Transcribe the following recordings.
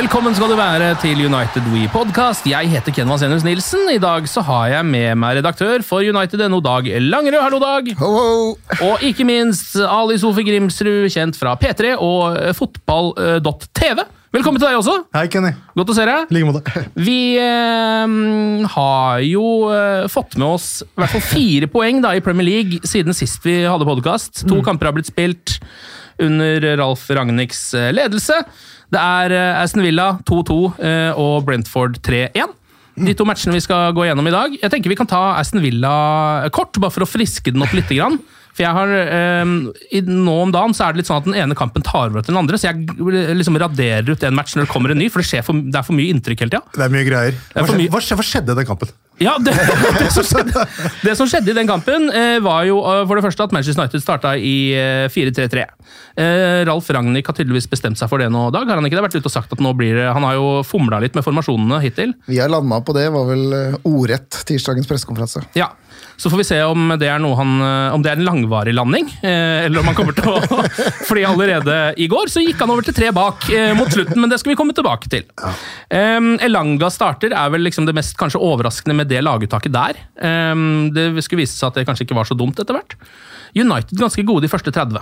Velkommen skal du være til United We Podcast. Jeg heter Ken Vasenius Nilsen. I dag så har jeg med meg redaktør for United.no, Dag Langerød. Hallo, Dag. Og ikke minst Ali Sofi Grimsrud, kjent fra P3 og eh, fotball.tv. Velkommen til deg også. Hei, Kenny. Godt å se deg. Like måte. Vi eh, har jo eh, fått med oss i hvert fall fire poeng da, i Premier League siden sist vi hadde podkast. To kamper har blitt spilt under Ralf Ragnhilds eh, ledelse. Det er eh, Aston Villa 2-2 eh, og Brentford 3-1. De to matchene vi skal gå gjennom i dag. Jeg tenker Vi kan ta Aston Villa kort, bare for å friske den opp litt. For jeg har, eh, i, Nå om dagen så er det litt sånn at den ene kampen tar over til den andre, så jeg eh, liksom raderer ut en match når det kommer en ny, for det, skjer for, det er for mye inntrykk hele tida. Det er mye greier. er Hva mye- hva skjedde, i den kampen? Ja, det, det, som skjedde, det som skjedde i den kampen, eh, var jo eh, for det første at Manchester United starta i eh, 4-3-3. Eh, Ralf Ragnhild har tydeligvis bestemt seg for det nå, Dag. Har han ikke det? Vært ute og sagt at nå blir det, Han har jo fomla litt med formasjonene hittil. Vi har landa på det, var vel eh, ordrett tirsdagens pressekonferanse. Ja, Så får vi se om det er han, eh, om det er en langvarig landing, eh, eller om han kommer til å Fordi allerede i går så gikk han over til tre bak eh, mot slutten, men det skal vi komme tilbake til. Elanga starter er vel liksom det mest kanskje overraskende med det laguttaket der. Det skulle vise seg at det kanskje ikke var så dumt etter hvert. United ganske gode de første 30.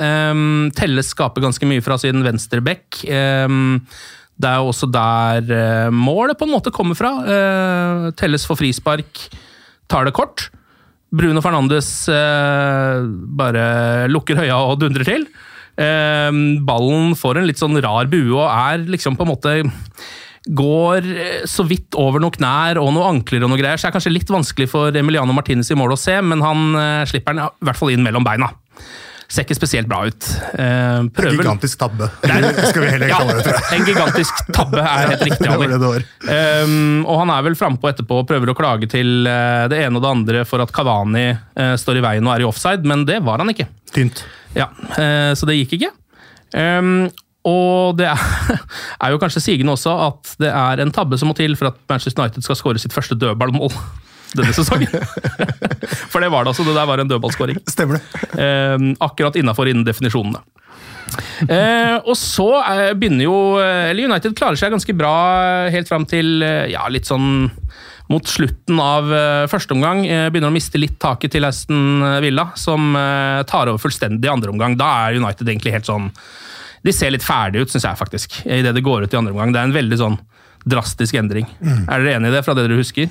Um, Telles skaper ganske mye fra sin venstre bekk. Um, det er også der målet på en måte kommer fra. Telles får frispark, tar det kort. Bruno Fernandes eh, bare lukker høya og dundrer til. Eh, ballen får en litt sånn rar bue og er liksom på en måte Går eh, så vidt over noen knær og noen ankler og noe greier, så det er kanskje litt vanskelig for Emiliano Martinez i mål å se, men han eh, slipper den i hvert fall inn mellom beina. Ser ikke spesielt bra ut. Eh, prøver Gigantisk tabbe. Det er- skal vi heller ja, kalle det, tror jeg. En gigantisk tabbe er helt riktig. Det var det det var. Um, og han er vel frampå etterpå og prøver å klage til eh, det ene og det andre for at Kavani uh, står i veien og er i offside, men det var han ikke. Tynt. Ja, uh, Så det gikk ikke. Um, og det er, er jo kanskje sigende også at det er en tabbe som må til for at Manchester United skal skåre sitt første dødballmål denne sesongen. For det var det altså. Det der var en dødballskåring. Stemmer det. Eh, akkurat innafor innen definisjonene. Eh, og så eh, begynner jo Eller United klarer seg ganske bra helt fram til eh, ja, litt sånn mot slutten av eh, første omgang. Eh, begynner å miste litt taket til Aston Villa, som eh, tar over fullstendig i andre omgang. Da er United egentlig helt sånn De ser litt ferdige ut, syns jeg faktisk, idet det går ut i andre omgang. Det er en veldig sånn drastisk endring. Er dere enig i det, fra det dere husker?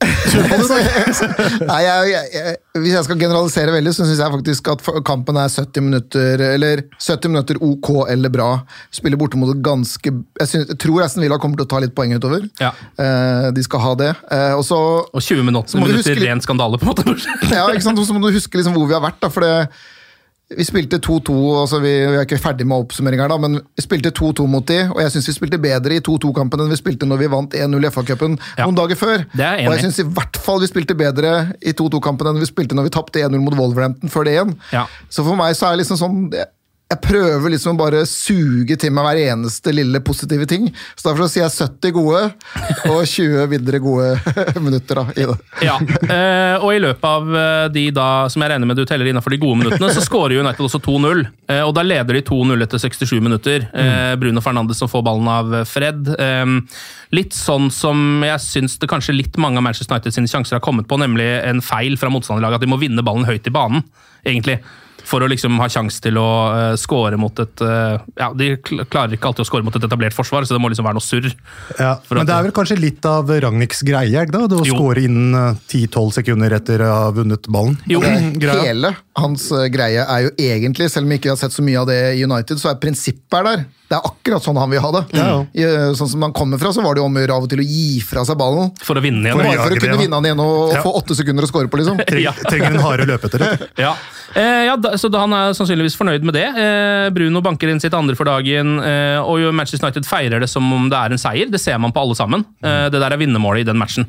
Nei, jeg, jeg, Hvis jeg skal generalisere veldig, så syns jeg faktisk at kampen er 70 minutter eller 70 minutter ok eller bra. Spiller borte mot et ganske Jeg, synes, jeg tror Aston Villa kommer til å ta litt poeng utover. Ja. Eh, de skal ha det. Eh, også, Og 20 minutter, du minutter huske ren skandale, på en måte. ja, ikke sant? Så må du huske liksom hvor vi har vært. da, for det vi spilte 2-2, altså vi, vi er ikke ferdig med oppsummering her, da, men vi spilte 2-2 mot de, og jeg syns vi spilte bedre i 2-2-kampen enn vi spilte når vi vant 1-0 i FA-cupen Ja. noen dager før. Jeg og jeg syns i hvert fall vi spilte bedre i 2-2-kampen enn vi spilte når vi tapte 1-0 mot Wolverhampton før det igjen. Ja. Så for meg så er det liksom sånn det, jeg prøver liksom bare suge til meg hver eneste lille positive ting. Så derfor så sier jeg 70 gode og 20 videre gode minutter da, i det. Ja, eh, og i løpet av eh, de da, som jeg regner med du teller innenfor de gode minuttene, så skårer United også 2-0. Eh, og da leder de 2-0 etter 67 minutter. Eh, Bruno Fernandes som får ballen av Fred. Litt sånn som jeg syns det kanskje litt mange av Manchester United sine sjanser har kommet på, nemlig en feil fra motstanderlaget, at de må vinne ballen høyt i banen, egentlig. For å liksom ha sjanse til å uh, score mot et uh, Ja, De klarer ikke alltid å score mot et etablert forsvar, så det må liksom være noe surr. Ja, men det er vel kanskje litt av Ragnhilds greie, da? Det å score innen eh, 10-12 sekunder etter å ha vunnet ballen. Jo. Hele hans eh, greie er jo egentlig, selv om vi ikke har sett så mye av det i United, så er prinsippet er der. Det er akkurat sånn han vil ha det. I, eh, sånn som han kommer fra, så var det jo om å gjøre av og til å gi fra seg ballen. For å vinne igjen. For for å kunne det, ja. vinne han igjen og, og Ja. få åtte sekunder å score på, liksom. Ja. Trenger en hare å løpe etter. Det. Ja, eh, ja da, så han er sannsynligvis fornøyd med det. Eh, Bruno banker inn sitt andre for dagen, eh, og jo Manchester United feirer det som om det er en seier. Det ser man på alle sammen. Eh, det der er vinnermålet i den matchen.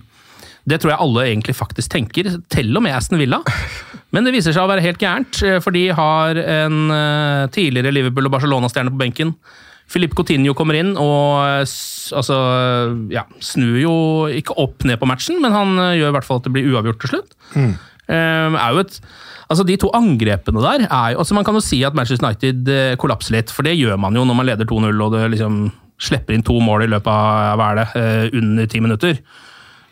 Det tror jeg alle egentlig faktisk tenker, til og med Aston Villa. Men det viser seg å være helt gærent, for de har en tidligere Liverpool- og Barcelona-stjerne på benken. Filip Coutinho kommer inn og altså, ja, snur jo ikke opp ned på matchen, men han gjør i hvert fall at det blir uavgjort til slutt. Eh, er jo et, altså De to angrepene der er jo altså Man kan jo si at Manchester United eh, kollapser litt, for det gjør man jo når man leder 2-0 og det liksom slipper inn to mål i løpet av hva er det, eh, under ti minutter.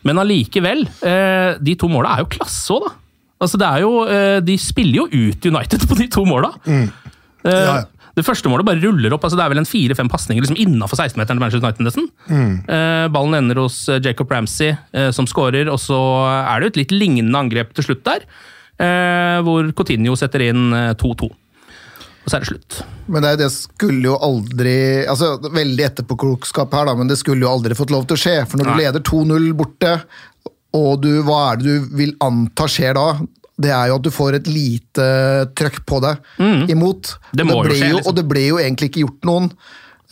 Men allikevel, eh, de to måla er jo klasse òg, da. Altså det er jo, De spiller jo ut United på de to måla. Mm. Ja, ja. Det første målet bare ruller opp. altså Det er vel en fire-fem pasninger liksom innafor 16-meteren til Manchester United. nesten. Eh, ballen ender hos eh, Jacob Ramsey, eh, som skårer, og så er det jo et litt lignende angrep til slutt der, eh, hvor Coutinho setter inn eh, 2-2. Og så er det slutt. Men det, det skulle jo aldri altså Veldig etterpåklokskap her, da, men det skulle jo aldri fått lov til å skje. For når Nei. du leder 2-0 borte, og du, hva er det du vil anta skjer da? Det er jo at du får et lite trøkk på deg imot. Mm. Det må Og jo skje, jo, liksom. Og det ble jo egentlig ikke gjort noen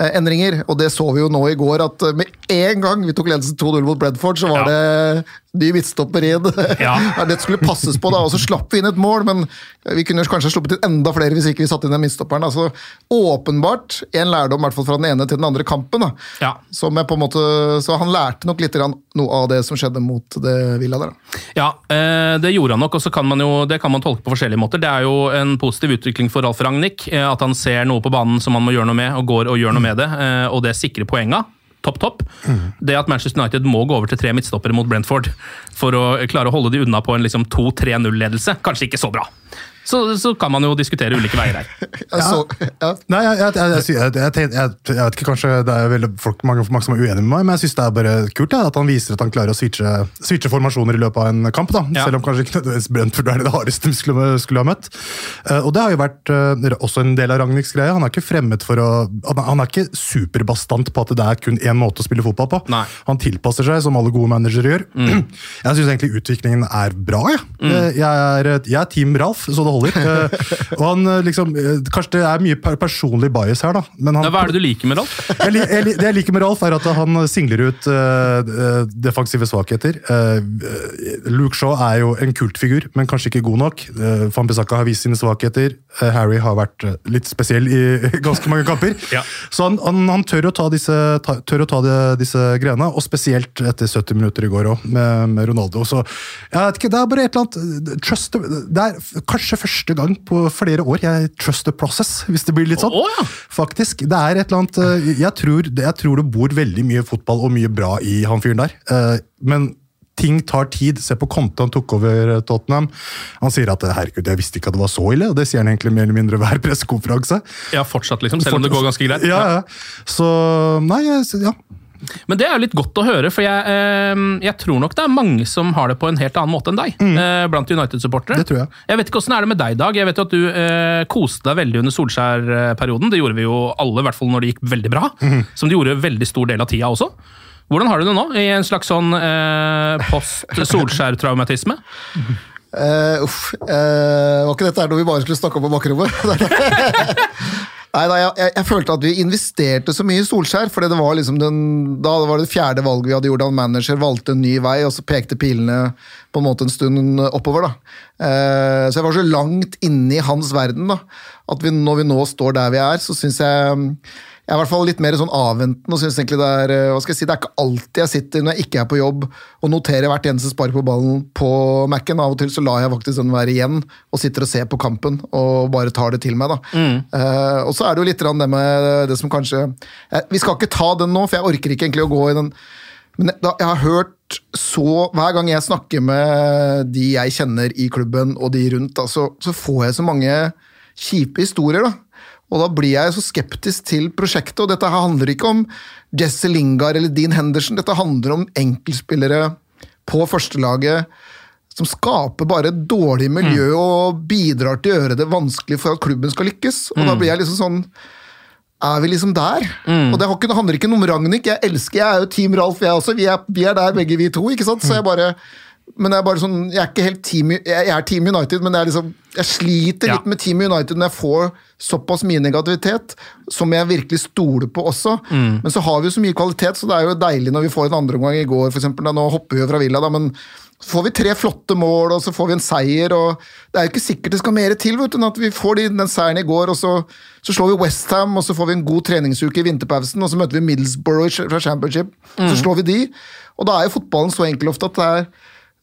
eh, endringer. Og det så vi jo nå i går, at eh, med en gang vi tok ledelsen 2-0 mot Bredford, så var Ja. det ny midtstopper inn. Ja. det skulle passes på, da, og så slapp vi inn et mål, men vi kunne kanskje sluppet inn enda flere hvis ikke vi satte inn den midtstopperen. Altså, åpenbart en lærdom i hvert fall fra den ene til den andre kampen. Da. Ja. Som jeg på en måte, så han lærte nok litt noe av det som skjedde mot det Villa der. Da. Ja, eh, det gjorde han nok, og så kan man jo, det kan man tolke på forskjellige måter. Det er jo en positiv utvikling for Ralf Ragnhild, eh, at han ser noe på banen som han må gjøre noe med, og går og gjør noe med det, eh, og det sikrer poenga. Topp, topp. Det at Manchester United må gå over til tre midtstoppere mot Brentford for å klare å holde de unna på en liksom 2-3-0-ledelse, kanskje ikke så bra. Så, så kan man jo diskutere ulike veier her. Jeg. Nei, vet ikke, kanskje det er veldig folk, mange, mange som er uenige med meg, men jeg syns det er bare kult ja, at han viser at han klarer å switche, switche formasjoner i løpet av en kamp. da, Ja. Selv om kanskje ikke nødvendigvis Brentford er det hardeste vi skulle, skulle ha møtt. Eh, og det har jo vært eh, også en del av Ragnhilds greie. Han er ikke fremmed for å Han, han er ikke superbastant på at det er kun én måte å spille fotball på. Nei. Han tilpasser seg, som alle gode managere gjør. Jeg syns egentlig utviklingen er bra. Jeg, Mm. jeg, er, jeg er Team Ralf, så det holder. Eh, og han eh, liksom, eh, Kanskje det er mye personlig bias her, da. Men han, Ja, hva er det du liker med Ralf? jeg, jeg, det jeg liker med Ralf, er at han singler ut eh, defensive svakheter. Eh, Luke Shaw er jo en kultfigur, men kanskje ikke god nok. Uh, Van Bissaka har vist sine svakheter. Uh, Harry har vært litt spesiell i ganske mange kamper. Ja. Så han, han, han tør å ta, disse, ta, tør å ta de, disse greiene, og spesielt etter 70 minutter i går òg, med, med Ronaldo. Så jeg vet ikke, det er bare et eller annet trust, Det er f- kanskje første gang på flere år jeg trust the process, hvis det blir litt sånn. Oh, ja. Faktisk. Det er et eller annet eh, jeg tror, jeg tror det bor veldig mye fotball og mye bra i han fyren der. Eh, Men ting tar tid. Se på Conte, han tok over eh, Tottenham. Han sier at herregud, jeg visste ikke at det var så ille, og det sier han egentlig mer eller mindre hver pressekonferanse. Ja, fortsatt, liksom, selv om det går ganske greit. Ja, ja. Så Nei, ja. Men det er jo litt godt å høre, for jeg, eh, jeg tror nok det er mange som har det på en helt annen måte enn deg. Eh, blant United-supportere. Mm. Det tror jeg. Jeg vet ikke åssen er det med deg, Dag. Jeg vet jo at du eh, koste deg veldig under Solskjær-perioden. Det gjorde vi jo alle, i hvert fall når det gikk veldig bra. Mm. Som du gjorde veldig stor del av tida også. Hvordan har du det nå, i en slags sånn eh, post-Solskjær-traumatisme? Uh, uff, Uh, var ikke dette her når vi bare skulle snakke om på bakrommet? Nei, jeg, jeg, jeg følte at vi investerte så mye i Solskjær, fordi det var liksom den, da var det det fjerde valget vi hadde gjort. av manager valgte en ny vei, og så pekte pilene på en måte en stund oppover. da. Eh, så jeg var så langt inne i hans verden da, at vi, når vi nå står der vi er, så syns jeg jeg er i hvert fall litt mer sånn avventende og synes egentlig det er eh, hva skal jeg si, det er ikke alltid jeg sitter når jeg ikke er på jobb og noterer hvert eneste spark på ballen på Mac-en. Av og til så lar jeg faktisk den være igjen og sitter og ser på kampen og bare tar det til meg. da. Mm. Uh, og så er det jo litt det med det som kanskje eh, Vi skal ikke ta den nå, for jeg orker ikke egentlig å gå i den men da, jeg har hørt så Hver gang jeg snakker med de jeg kjenner i klubben og de rundt, da, så, så får jeg så mange kjipe historier. da. Og da blir jeg så skeptisk til prosjektet. Og dette handler ikke om Jesse Lingard eller Dean Henderson, dette handler om enkeltspillere på førstelaget som skaper bare et dårlig miljø og bidrar til å gjøre det vanskelig for at klubben skal lykkes. Og da blir jeg liksom sånn er vi liksom der? Og det handler ikke om Ragnhild. Jeg elsker, jeg er jo Team Ralf, jeg også. Vi er, vi er der begge vi to. ikke sant? Så jeg bare men det er bare sånn, jeg er ikke helt team, jeg jeg er Team United, men det er liksom, jeg sliter Ja. litt med Team United når jeg får såpass mye negativitet, som jeg virkelig stoler på også. Men så har vi jo så mye kvalitet, så det er jo deilig når vi får en andre omgang i går, for eksempel, da, Nå hopper vi jo fra Villa, da, men så får vi tre flotte mål, og så får vi en seier. og Det er jo ikke sikkert det skal mer til vet du, at vi får den seieren i går, og så, så slår vi Westham, og så får vi en god treningsuke i vinterpausen, og så møter vi Middlesbrough fra Championship. Så slår vi de. Og da er jo fotballen så enkel ofte at det er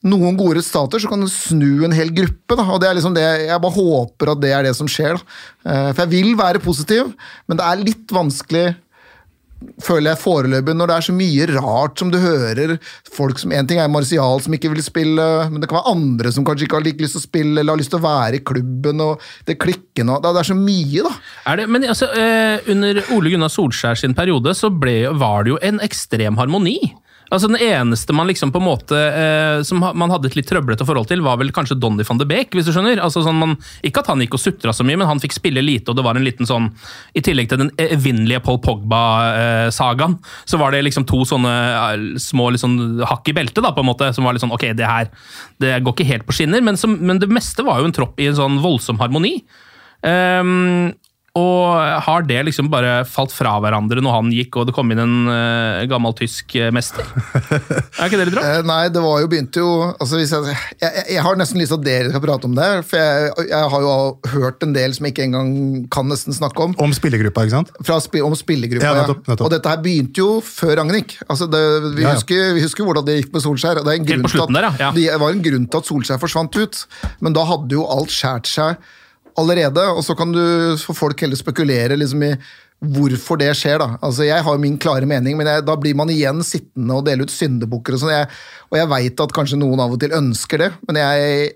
noen gode resultater, så kan du snu en hel gruppe. Da. og det er liksom det, Jeg bare håper at det er det som skjer. Da. Eh, For jeg vil være positiv, men det er litt vanskelig føler jeg foreløpig, når det er så mye rart som du hører. Folk som, En ting er Martial som ikke vil spille, men det kan være andre som kanskje ikke har like lyst til å spille, eller har lyst til å være i klubben, og det klikker nå. Det er så mye, da. Er det, men altså, eh, under Ole Gunnar Solskjær sin periode så ble, var det jo en ekstrem harmoni. Altså Den eneste man liksom på en måte eh, som man hadde et litt trøblete forhold til, var vel kanskje Donny van de Beek, hvis du skjønner. Altså sånn man, Ikke at han gikk og sutra så mye, men han fikk spille lite, og det var en liten sånn I tillegg til den evinnelige Paul Pogba-sagaen, så var det liksom to sånne eh, små liksom, hakk i beltet, da, på en måte, som var litt sånn Ok, det her det går ikke helt på skinner, men, som, men det meste var jo en tropp i en sånn voldsom harmoni. Ehm, og har det liksom bare falt fra hverandre når han gikk og det kom inn en uh, gammel tysk eh, mester? er ikke det litt rart? Eh, Nei, det var jo begynte jo altså hvis jeg, jeg, jeg- har nesten lyst til at dere skal prate om det, for jeg, jeg har jo hørt en del som jeg ikke engang kan nesten snakke om. Om spillergruppa, ikke sant? Fra spi om spillergruppa, Ja, ja. nettopp, nettopp. Og dette her begynte jo før Ragnhild. Altså det, vi, Ja, ja. Husker, vi husker hvordan det gikk med Solskjær. og Det, er en grunn til der, at, ja. Ja. det var en grunn til at Solskjær forsvant ut. Men da hadde jo alt skjært seg allerede, og så kan du for folk heller spekulere liksom i hvorfor det skjer. da. Altså Jeg har min klare mening, men jeg, da blir man igjen sittende og dele ut syndebukker. Og sånn. Og jeg veit at kanskje noen av og til ønsker det, men jeg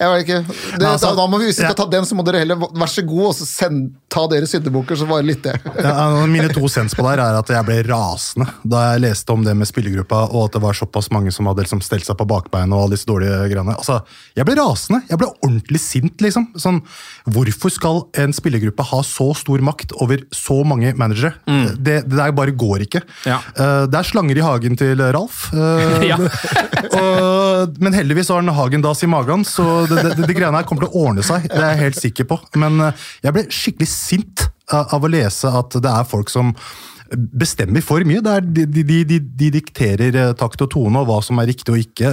jeg vet ikke. Det, Nei, altså, da, da må vi, Hvis vi skal ja. ta den, så må dere heller vær så god og så send, ta dere syndebukker, så bare lytter jeg. Ja, mine to cents på der er at jeg ble rasende da jeg leste om det med spillergruppa, og at det var såpass mange som hadde liksom stelt seg på bakbeina og alle disse dårlige greiene. Altså, Jeg ble rasende. Jeg ble ordentlig sint, liksom. Sånn, hvorfor skal en spillergruppe ha så stor makt over så mange managere? Det, det der bare går ikke. Ja. Uh, det er slanger i hagen til Ralf. Uh, Ja. og, men heldigvis har han Hagen das i magen, så det, det, det greiene her kommer til å ordne seg. Det er jeg helt sikker på. Men eh, jeg ble skikkelig sint av å lese at det er folk som bestemmer for mye. De, de, de, de, dikterer eh, takt og tone og hva som er riktig og ikke.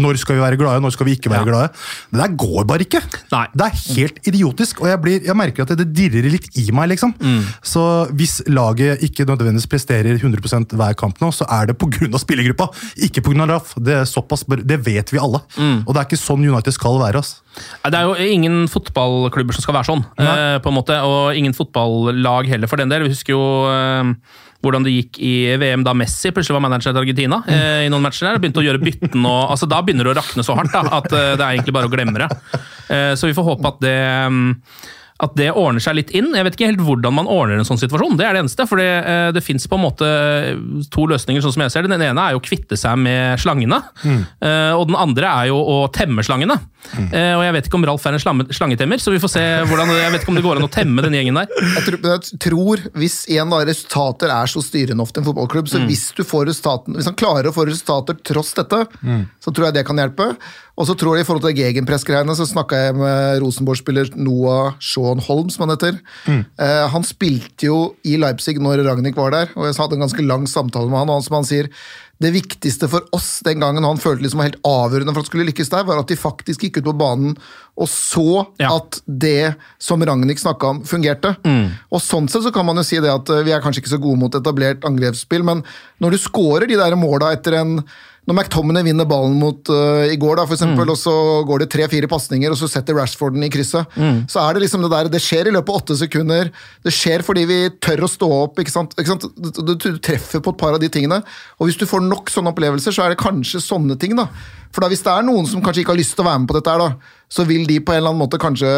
Når skal vi være glade, når skal vi ikke være Ja. glade. Det der går bare ikke. Nei. Det er helt idiotisk, og jeg, blir, jeg merker at det, dirrer litt i meg. liksom. Så hvis laget ikke nødvendigvis presterer 100% hver kamp nå, så er det pga. spillergruppa, ikke pga. Raff. Det, såpass, det vet vi alle. Og det er ikke sånn United skal være. ass. Det er jo ingen fotballklubber som skal være sånn, Nei. på en måte, og ingen fotballag heller, for den del. Vi husker jo eh, hvordan det gikk i VM da Messi plutselig var manager til Argentina. eh, i noen matcher der, Begynte å gjøre bytten, og altså da begynner det å rakne så hardt da, at eh, det er egentlig bare å glemme det. Eh, så vi får håpe at det mm, at det ordner seg litt inn. Jeg vet ikke helt hvordan man ordner en sånn situasjon. Det er det eneste. For det, eh, det fins på en måte to løsninger, sånn som jeg ser det. Den ene er jo å kvitte seg med slangene. Mm. Og den andre er jo å temme slangene. Mm. Og jeg vet ikke om Ralf er en slangetemmer, så vi får se hvordan Jeg vet ikke om det går an å temme den gjengen der. Jeg tror, jeg tror hvis en av resultater er så styrende ofte i en fotballklubb, så hvis du får resultaten, hvis han klarer å få resultater tross dette, så tror jeg det kan hjelpe. Og så tror jeg i forhold til gegenpress-greiene, så snakka jeg med Rosenborg-spiller Noah Sean Holm, som han heter. Eh, han spilte jo i Leipzig når Ragnhild var der, og jeg hadde en ganske lang samtale med han, og han som han sier det viktigste for oss den gangen han følte liksom var helt avgjørende for at skulle lykkes der, var at de faktisk gikk ut på banen og så at det som Ragnhild snakka om, fungerte. Og sånn sett så kan man jo si det at eh, vi er kanskje ikke så gode mot etablert angrepsspill, men når du scorer de der måla etter en når McTominay vinner ballen mot uh, i går, da, for eksempel, og så går det tre-fire pasninger, og så setter Rashford den i krysset, så er det liksom det der Det skjer i løpet av åtte sekunder. Det skjer fordi vi tør å stå opp. ikke sant? Ikke sant? Du, du, du treffer på et par av de tingene. Og hvis du får nok sånne opplevelser, så er det kanskje sånne ting, da. For da hvis det er noen som kanskje ikke har lyst til å være med på dette, her da, så vil de på en eller annen måte kanskje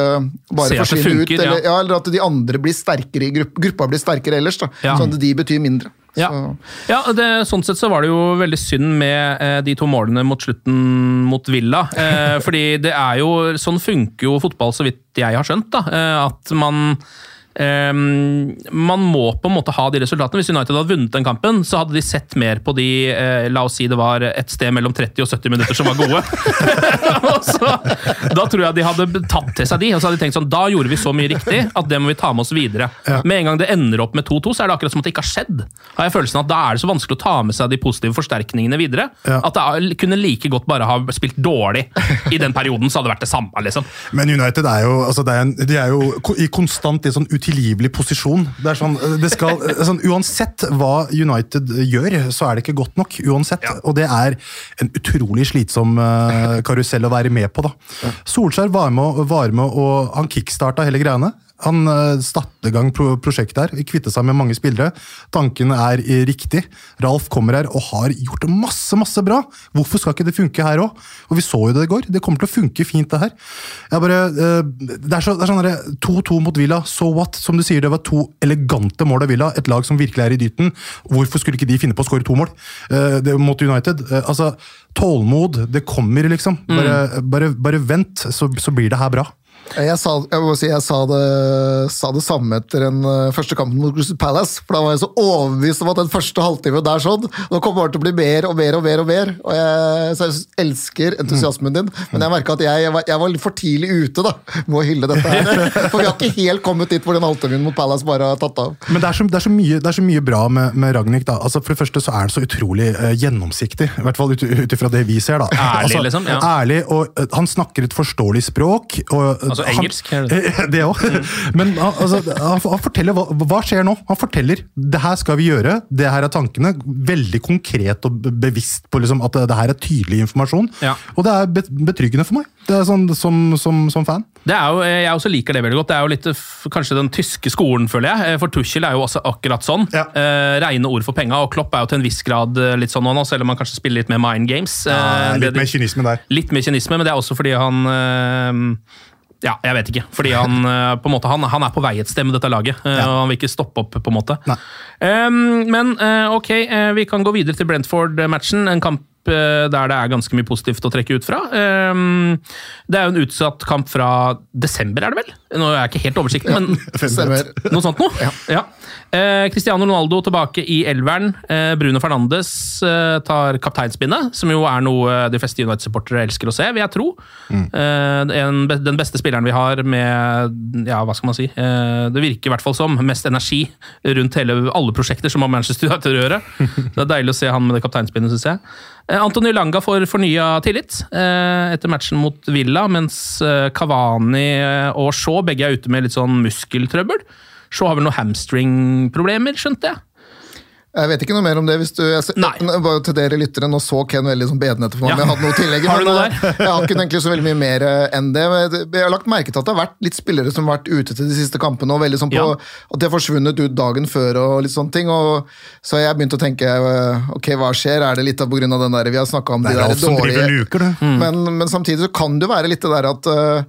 bare forsvinne funker, ut. Eller, ja. ja, eller at de andre blir sterkere i grupp, gruppa blir sterkere ellers. da, Ja. Sånn at de betyr mindre. Ja, ja det, sånn sett så var det jo veldig synd med eh, de to målene mot slutten mot Villa. Eh, fordi det er jo Sånn funker jo fotball, så vidt jeg har skjønt. da, eh, At man Man må på en måte ha de resultatene. Hvis United hadde vunnet den kampen, så hadde de sett mer på de eh, La oss si det var et sted mellom 30 og 70 minutter som var gode. så, da tror jeg de hadde tatt til seg de, og så hadde de tenkt sånn Da gjorde vi så mye riktig at det må vi ta med oss videre. Med en gang det ender opp med 2-2, så er det akkurat som at det ikke har skjedd. Har jeg følelsen at Da er det så vanskelig å ta med seg de positive forsterkningene videre. Ja. At det kunne like godt bare ha spilt dårlig i den perioden, så hadde det vært det samme. liksom. Men United er jo, altså er en, de er jo i konstant i sånn sånn utilgivelig posisjon. Det er sånn, det skal, sånn, uansett hva United gjør, så er det ikke godt nok. uansett. Og det er en utrolig slitsom eh, karusell å være med på. da. Solskjær var med, var med og han kickstarta hele greiene. Han uh, satte i gang prosjektet her, kvittet seg med mange spillere. Tanken er riktig. Ralf kommer her og har gjort masse masse bra. Hvorfor skal ikke det funke her òg? Og vi så jo det i går. Det kommer til å funke fint, det her. Jeg bare, eh, det er, så, det er sånn derre 2-2 mot Villa, so what? Som du sier, det var to elegante mål av Villa. Et lag som virkelig er i dyten. Hvorfor skulle ikke de finne på å skåre to mål eh, det, mot United? Eh, altså, Tålmod, det kommer, liksom. Bare, bare, bare vent, så, så blir det her bra. Jeg sa, jeg må si, jeg sa, det, sa det samme etter den eh, første kampen mot Crystal Palace. For da var jeg så overbevist om at den første halvtimen der sånn, nå kommer det til å bli mer og mer og mer. og mer. Og jeg, så jeg elsker entusiasmen din, men jeg merka at jeg, jeg, var, jeg var litt for tidlig ute da, med å hylle dette her. For vi har ikke helt kommet dit hvor den halvtimen mot Palace bare har tatt av. Men det er så, det er så, mye, det er så mye bra med, med Ragnhild. da. Altså, for det første så er han så utrolig uh, gjennomsiktig. I hvert fall ut ifra det vi ser. da. Ærlig, altså, liksom, ja. Ærlig, og uh, Han snakker et forståelig språk. Og, eh, Altså engelsk, Han, det òg. Men altså, han, han forteller hva, hva skjer nå. Han forteller det her skal vi gjøre, det her er tankene. Veldig konkret og bevisst på liksom, at det, her er tydelig informasjon. Ja. Og det er betryggende for meg, det er sånn, som, som, som fan. Det er jo, Jeg også liker det veldig godt. Det er jo litt kanskje den tyske skolen, føler jeg. Eh, For Tuchel er jo også akkurat sånn. Ja. Eh, Reine ord for penga, og Klopp er jo til en viss grad eh, litt sånn nå, selv om han kanskje spiller litt mer mind games. Ja, litt mer kynisme der. Litt mer kynisme, men det er også fordi han eh, ja, jeg vet ikke. Fordi han eh, på en måte, han, han er på vei et sted med dette laget, Ja. og han vil ikke stoppe opp. på en måte. Um, men eh, ok, eh, vi kan gå videre til Brentford-matchen. En kamp eh, der det er ganske mye positivt å trekke ut fra. Um, det er jo en utsatt kamp fra desember, er det vel? Nå er jeg ikke helt oversiktlig, men ja, noe sånt noe? Ja. Eh, Cristiano Ronaldo tilbake i elveren. Eh, Bruno Fernandes eh, tar kapteinspinnet, som jo er noe de fleste United-supportere elsker å se, vil jeg tro. Eh, en, den beste spilleren vi har med ja, hva skal man si eh, Det virker i hvert fall som mest energi rundt hele, alle prosjekter som har Manchester United å gjøre. Det er deilig å se han med det kapteinspinnet, syns jeg. Eh, Antony Langa får fornya tillit eh, etter matchen mot Villa, mens Kavani Cavani eh, og Shaw begge er ute med litt sånn muskeltrøbbel. Shaw har vel noen hamstring-problemer, skjønte jeg. Jeg vet ikke noe mer om det. hvis du... Jeg, Nei. bare til dere lyttere, Nå så Ken veldig sånn bedende etter meg, Ja. men jeg hadde noe tillegg. Har du noe der? Jeg har ikke egentlig så veldig mye mer eh, enn det. jeg- har lagt merke til at det har vært litt spillere som har vært ute til de siste kampene, og veldig sånn på Ja. at de har forsvunnet ut dagen før og litt sånne ting. og Så jeg begynte å tenke eh, ok, hva skjer? Er det litt av av den der vi har snakka om Det de er der dårlige luker, det. Mm. men, men samtidig så kan det jo være litt det der at eh,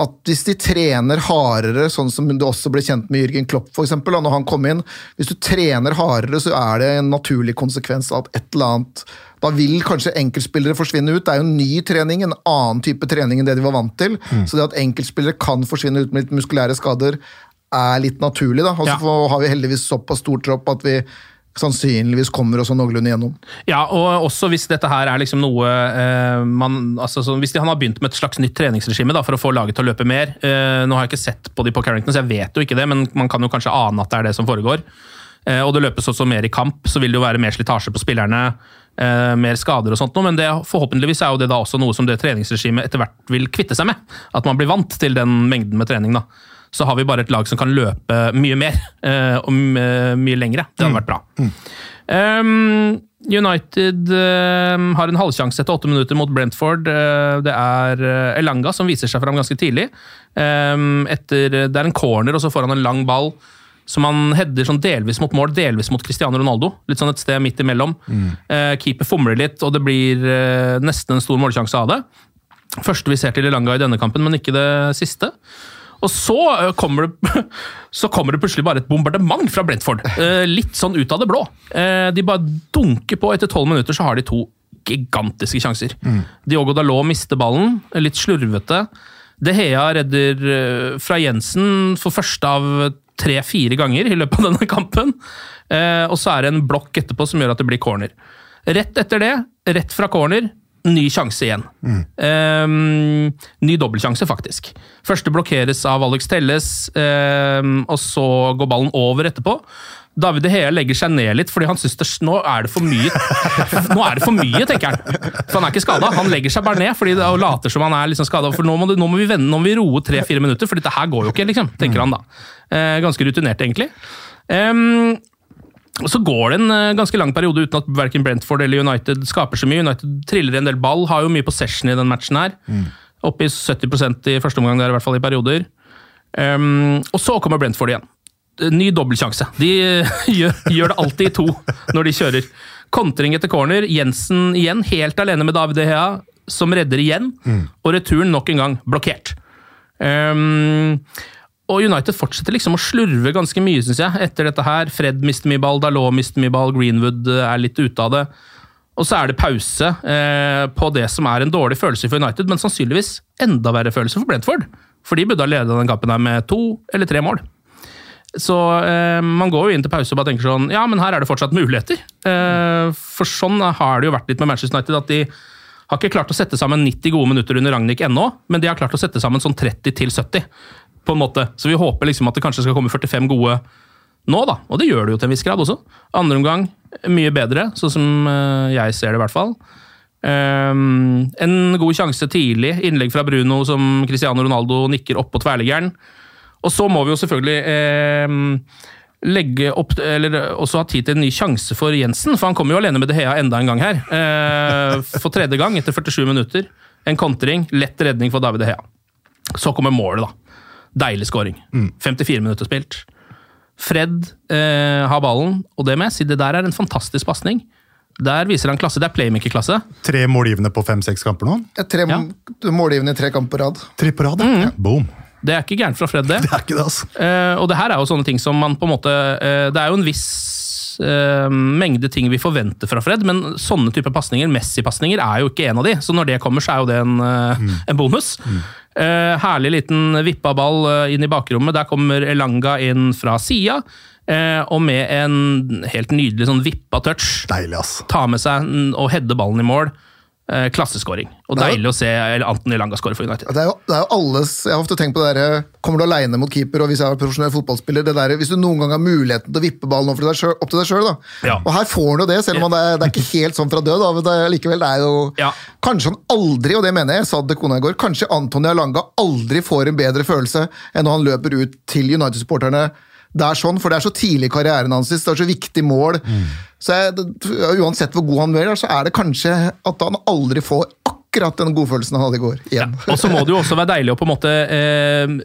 at hvis de trener hardere, sånn som det også ble kjent med Jürgen Klopp for eksempel, når han kom inn Hvis du trener hardere, så er det en naturlig konsekvens av at et eller annet Da vil kanskje enkeltspillere forsvinne ut. Det er jo en ny trening, en annen type trening enn det de var vant til. Så det at enkeltspillere kan forsvinne ut med litt muskulære skader, er litt naturlig. da. Og så Ja. har vi heldigvis såpass stor tropp at vi sannsynligvis kommer også noenlunde gjennom. Ja, og også hvis dette her er liksom noe eh, man altså, så Hvis han har begynt med et slags nytt treningsregime da, for å få laget til å løpe mer eh, Nå har jeg ikke sett på de på Carrington, så jeg vet jo ikke det, men man kan jo kanskje ane at det er det som foregår. Eh, og det løpes også mer i kamp, så vil det jo være mer slitasje på spillerne. Eh, mer skader og sånt noe, men det, forhåpentligvis er jo det da også noe som det treningsregimet etter hvert vil kvitte seg med. At man blir vant til den mengden med trening. da så har vi bare et lag som kan løpe mye mer eh, og mye lengre. Det hadde vært bra. Um, United uh, har en halvsjanse etter åtte minutter mot Brentford. Uh, det er uh, Elanga som viser seg fram ganske tidlig. Um, etter, det er en corner, og så får han en lang ball som han header sånn delvis mot mål, delvis mot Cristiano Ronaldo. Litt sånn et sted midt imellom. Mm. Keeper fomler litt, og det blir nesten en stor målsjanse av det. Første vi ser til Elanga i denne kampen, men ikke det siste. Og så eh, kommer, det, så kommer det plutselig bare et bombardement fra Brentford. Eh, litt sånn ut av det blå. Eh, de bare dunker på. Etter tolv minutter så har de to gigantiske sjanser. Mm. Diogo Dalot mister ballen, litt slurvete. De Hea redder fra Jensen for første av tre-fire ganger i løpet av denne kampen. Og så er det en blokk etterpå som gjør at det blir corner. Rett etter det, rett fra corner, ny sjanse igjen. Mm. Um, ny dobbeltsjanse, faktisk. Første blokkeres av Alex Telles, um, og så går ballen over etterpå. David De Hea legger seg ned litt, fordi han syns nå er det for mye. Nå er det for mye, tenker han. For han er ikke skada. Han legger seg bare ned fordi det, og later som han er liksom skada. For nå må, det, nå må vi vende, nå må vi roe tre-fire minutter, for dette her går jo ikke, liksom, tenker han da. Uh, ganske rutinert, egentlig. Um, så går det en eh, ganske lang periode uten at verken Brentford eller United skaper så mye. United triller en del ball, har jo mye possession i den matchen her. Mm. Oppe i 70% i første omgang, der, i hvert fall i perioder. Um, og så kommer Brentford igjen. Ny dobbeltsjanse. De gjør, gjør, det alltid i to når de kjører. Kontring etter corner. Jensen igjen, helt alene med David Hea, som redder igjen. Mm. Og returen nok en gang blokkert. Um, og United fortsetter liksom å slurve ganske mye, syns jeg, etter dette her. Fred mister mye ball, Dalot mister mye ball, Greenwood eh, er litt ute av det. Og så er det pause eh, på det som er en dårlig følelse for United, men sannsynligvis enda verre følelse for Brentford. For de burde ha ledet den kampen her med to eller tre mål. Så eh, man går jo inn til pause og bare tenker sånn Ja, men her er det fortsatt muligheter. Eh, for sånn har det jo vært litt med Manchester United, at de har ikke klart å sette sammen 90 gode minutter under Ragnhild ennå, men de har klart å sette sammen sånn 30 til 70 på en måte. Så vi håper liksom at det kanskje skal komme 45 gode nå, da. Og det gjør det jo til en viss grad også. Andre omgang mye bedre, sånn som eh, jeg ser det, i hvert fall. Um, en god sjanse tidlig. Innlegg fra Bruno som Cristiano Ronaldo nikker opp på tverrliggeren. Og så må vi jo selvfølgelig eh, legge opp, eller også ha tid til en ny sjanse for Jensen, for han kommer jo alene med De Hea enda en gang her. Eh, for tredje gang etter 47 minutter. En kontring, lett redning for David De Hea. Så kommer målet, da. Deilig scoring. Mm. 54 minutter spilt. Fred eh, har ballen, og det med, det der er en fantastisk pasning. Der viser han klasse. Det er playmaker-klasse. Tre målgivende på fem-seks kamper nå? Ja, Tre ja. målgivende i tre kamper på rad. Tre på rad, mm. ja. Boom. Det er ikke gærent fra Fred, det. det, er ikke det altså. Eh, og det her er jo sånne ting som man på en måte eh, Det er jo en viss eh, mengde ting vi forventer fra Fred, men sånne type pasninger, Messi-pasninger, er jo ikke en av de. Så når det kommer, så er jo det en, eh, mm. en bonus. Mm. Eh, herlig liten vippa ball eh, inn i bakrommet. Der kommer Elanga inn fra sida. Eh, og med en helt nydelig sånn vippa touch. Deilig, ass. Ta med seg og heade ballen i mål. Eh, klasseskåring. Og deilig å se Antony Langa skåre for United. Det er, jo, det er jo alles, Jeg har ofte tenkt på det der, Kommer du aleine mot keeper, og hvis jeg er profesjonell fotballspiller det der, Hvis du noen gang har muligheten til å vippe ballen opp til deg selv, til deg sjøl, ja. og her får han jo det, selv om det er, det er ikke helt sånn fra død. Da, men det er, likevel, det er jo ja. Kanskje han aldri, og det mener jeg, sa det kona i går, kanskje Antony Alanga aldri får en bedre følelse enn når han løper ut til United-supporterne det er sånn, for det er så tidlig i karrieren hans, det er så viktig mål. Mm. Så jeg, Uansett hvor god han blir, så er det kanskje at han aldri får akkurat den godfølelsen han hadde i går. igjen. Ja, og så må det jo også være deilig å på en måte eh,